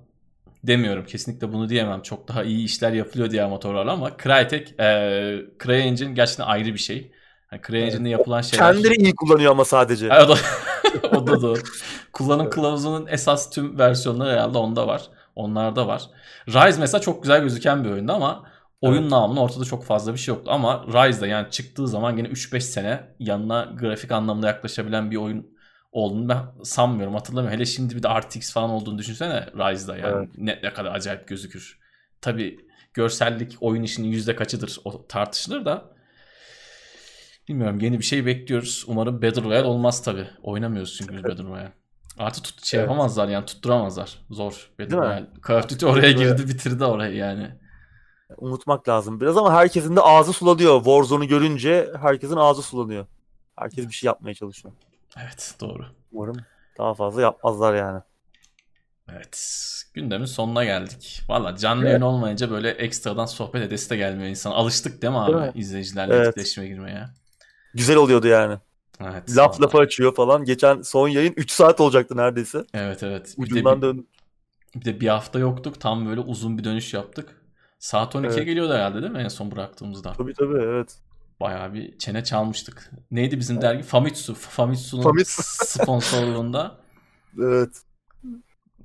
Speaker 1: demiyorum. Kesinlikle bunu diyemem. Çok daha iyi işler yapılıyor diğer motorlarla ama Crytek, e, CryEngine gerçekten ayrı bir şey. Yani CryEngine'de yapılan şeyler...
Speaker 2: Kendileri iyi kullanıyor ama sadece.
Speaker 1: O da, <laughs> o da doğru. <laughs> Kullanım kılavuzunun esas tüm versiyonları herhalde onda var. Onlarda var. Rise mesela çok güzel gözüken bir oyundu ama oyun
Speaker 2: Evet.
Speaker 1: namına ortada çok fazla bir şey yoktu. Ama Rise'da yani çıktığı zaman yine 3-5 sene yanına grafik anlamda yaklaşabilen bir oyun olduğunu ben sanmıyorum. Hatırlamıyorum. Hele şimdi bir de RTX falan olduğunu düşünsene Rise'da yani.
Speaker 2: Evet.
Speaker 1: Ne, ne kadar acayip gözükür. Tabii görsellik oyun işinin yüzde kaçıdır o tartışılır da. Bilmiyorum yeni bir şey bekliyoruz. Umarım Battle Royale olmaz tabii. Oynamıyoruz çünkü Battle Royale. Artı tut, şey
Speaker 2: Evet.
Speaker 1: yapamazlar yani tutturamazlar. Zor Battle
Speaker 2: Değil mi?
Speaker 1: Royale. Call of Duty oraya girdi bitirdi orayı yani.
Speaker 2: Unutmak lazım biraz ama herkesin de ağzı sulanıyor. Warzone'u görünce herkesin ağzı sulanıyor. Herkes bir şey yapmaya çalışıyor.
Speaker 1: Evet doğru.
Speaker 2: Umarım daha fazla yapmazlar yani.
Speaker 1: Evet. Gündemin sonuna geldik. Valla canlı
Speaker 2: Evet.
Speaker 1: yayın olmayınca böyle ekstradan sohbet edesi de gelmiyor insan. Alıştık değil mi abi
Speaker 2: Değil mi?
Speaker 1: izleyicilerle
Speaker 2: Evet.
Speaker 1: etkileşime girmeye?
Speaker 2: Güzel oluyordu yani.
Speaker 1: Evet.
Speaker 2: Laf lafa açıyor falan. Geçen son yayın 3 saat olacaktı neredeyse.
Speaker 1: Evet evet. Bir de,
Speaker 2: Ucundan
Speaker 1: bir, de bir hafta yoktuk. Tam böyle uzun bir dönüş yaptık. Saat 12'ye
Speaker 2: Evet.
Speaker 1: geliyordu herhalde değil mi en son bıraktığımızda?
Speaker 2: Tabii tabii evet.
Speaker 1: Bayağı bir çene çalmıştık. Neydi bizim dergi? Famitsu. Famitsu'nun
Speaker 2: Famitsu. <laughs>
Speaker 1: sponsorluğunda.
Speaker 2: Evet.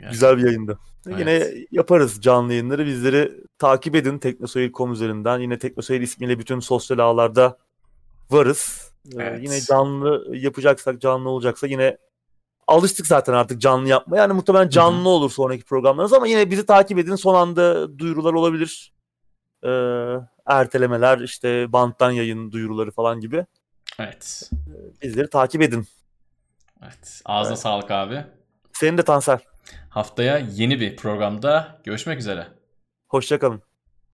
Speaker 1: Yani-
Speaker 2: Güzel bir yayındı.
Speaker 1: Evet.
Speaker 2: Yine yaparız canlı yayınları. Bizleri takip edin teknoseyir.com üzerinden. Yine Teknoseyir ismiyle bütün sosyal ağlarda varız. Ee,
Speaker 1: Evet.
Speaker 2: Yine canlı yapacaksak, canlı olacaksa yine alıştık zaten artık canlı yapmaya. Yani muhtemelen canlı olur sonraki programlarımız ama yine bizi takip edin. Son anda duyurular olabilir. Ee, ertelemeler, işte banttan yayın duyuruları falan gibi.
Speaker 1: Evet.
Speaker 2: Bizleri takip edin.
Speaker 1: Evet. Ağzına
Speaker 2: Evet.
Speaker 1: sağlık abi.
Speaker 2: Senin de Tansel.
Speaker 1: Haftaya yeni bir programda görüşmek üzere.
Speaker 2: Hoşçakalın.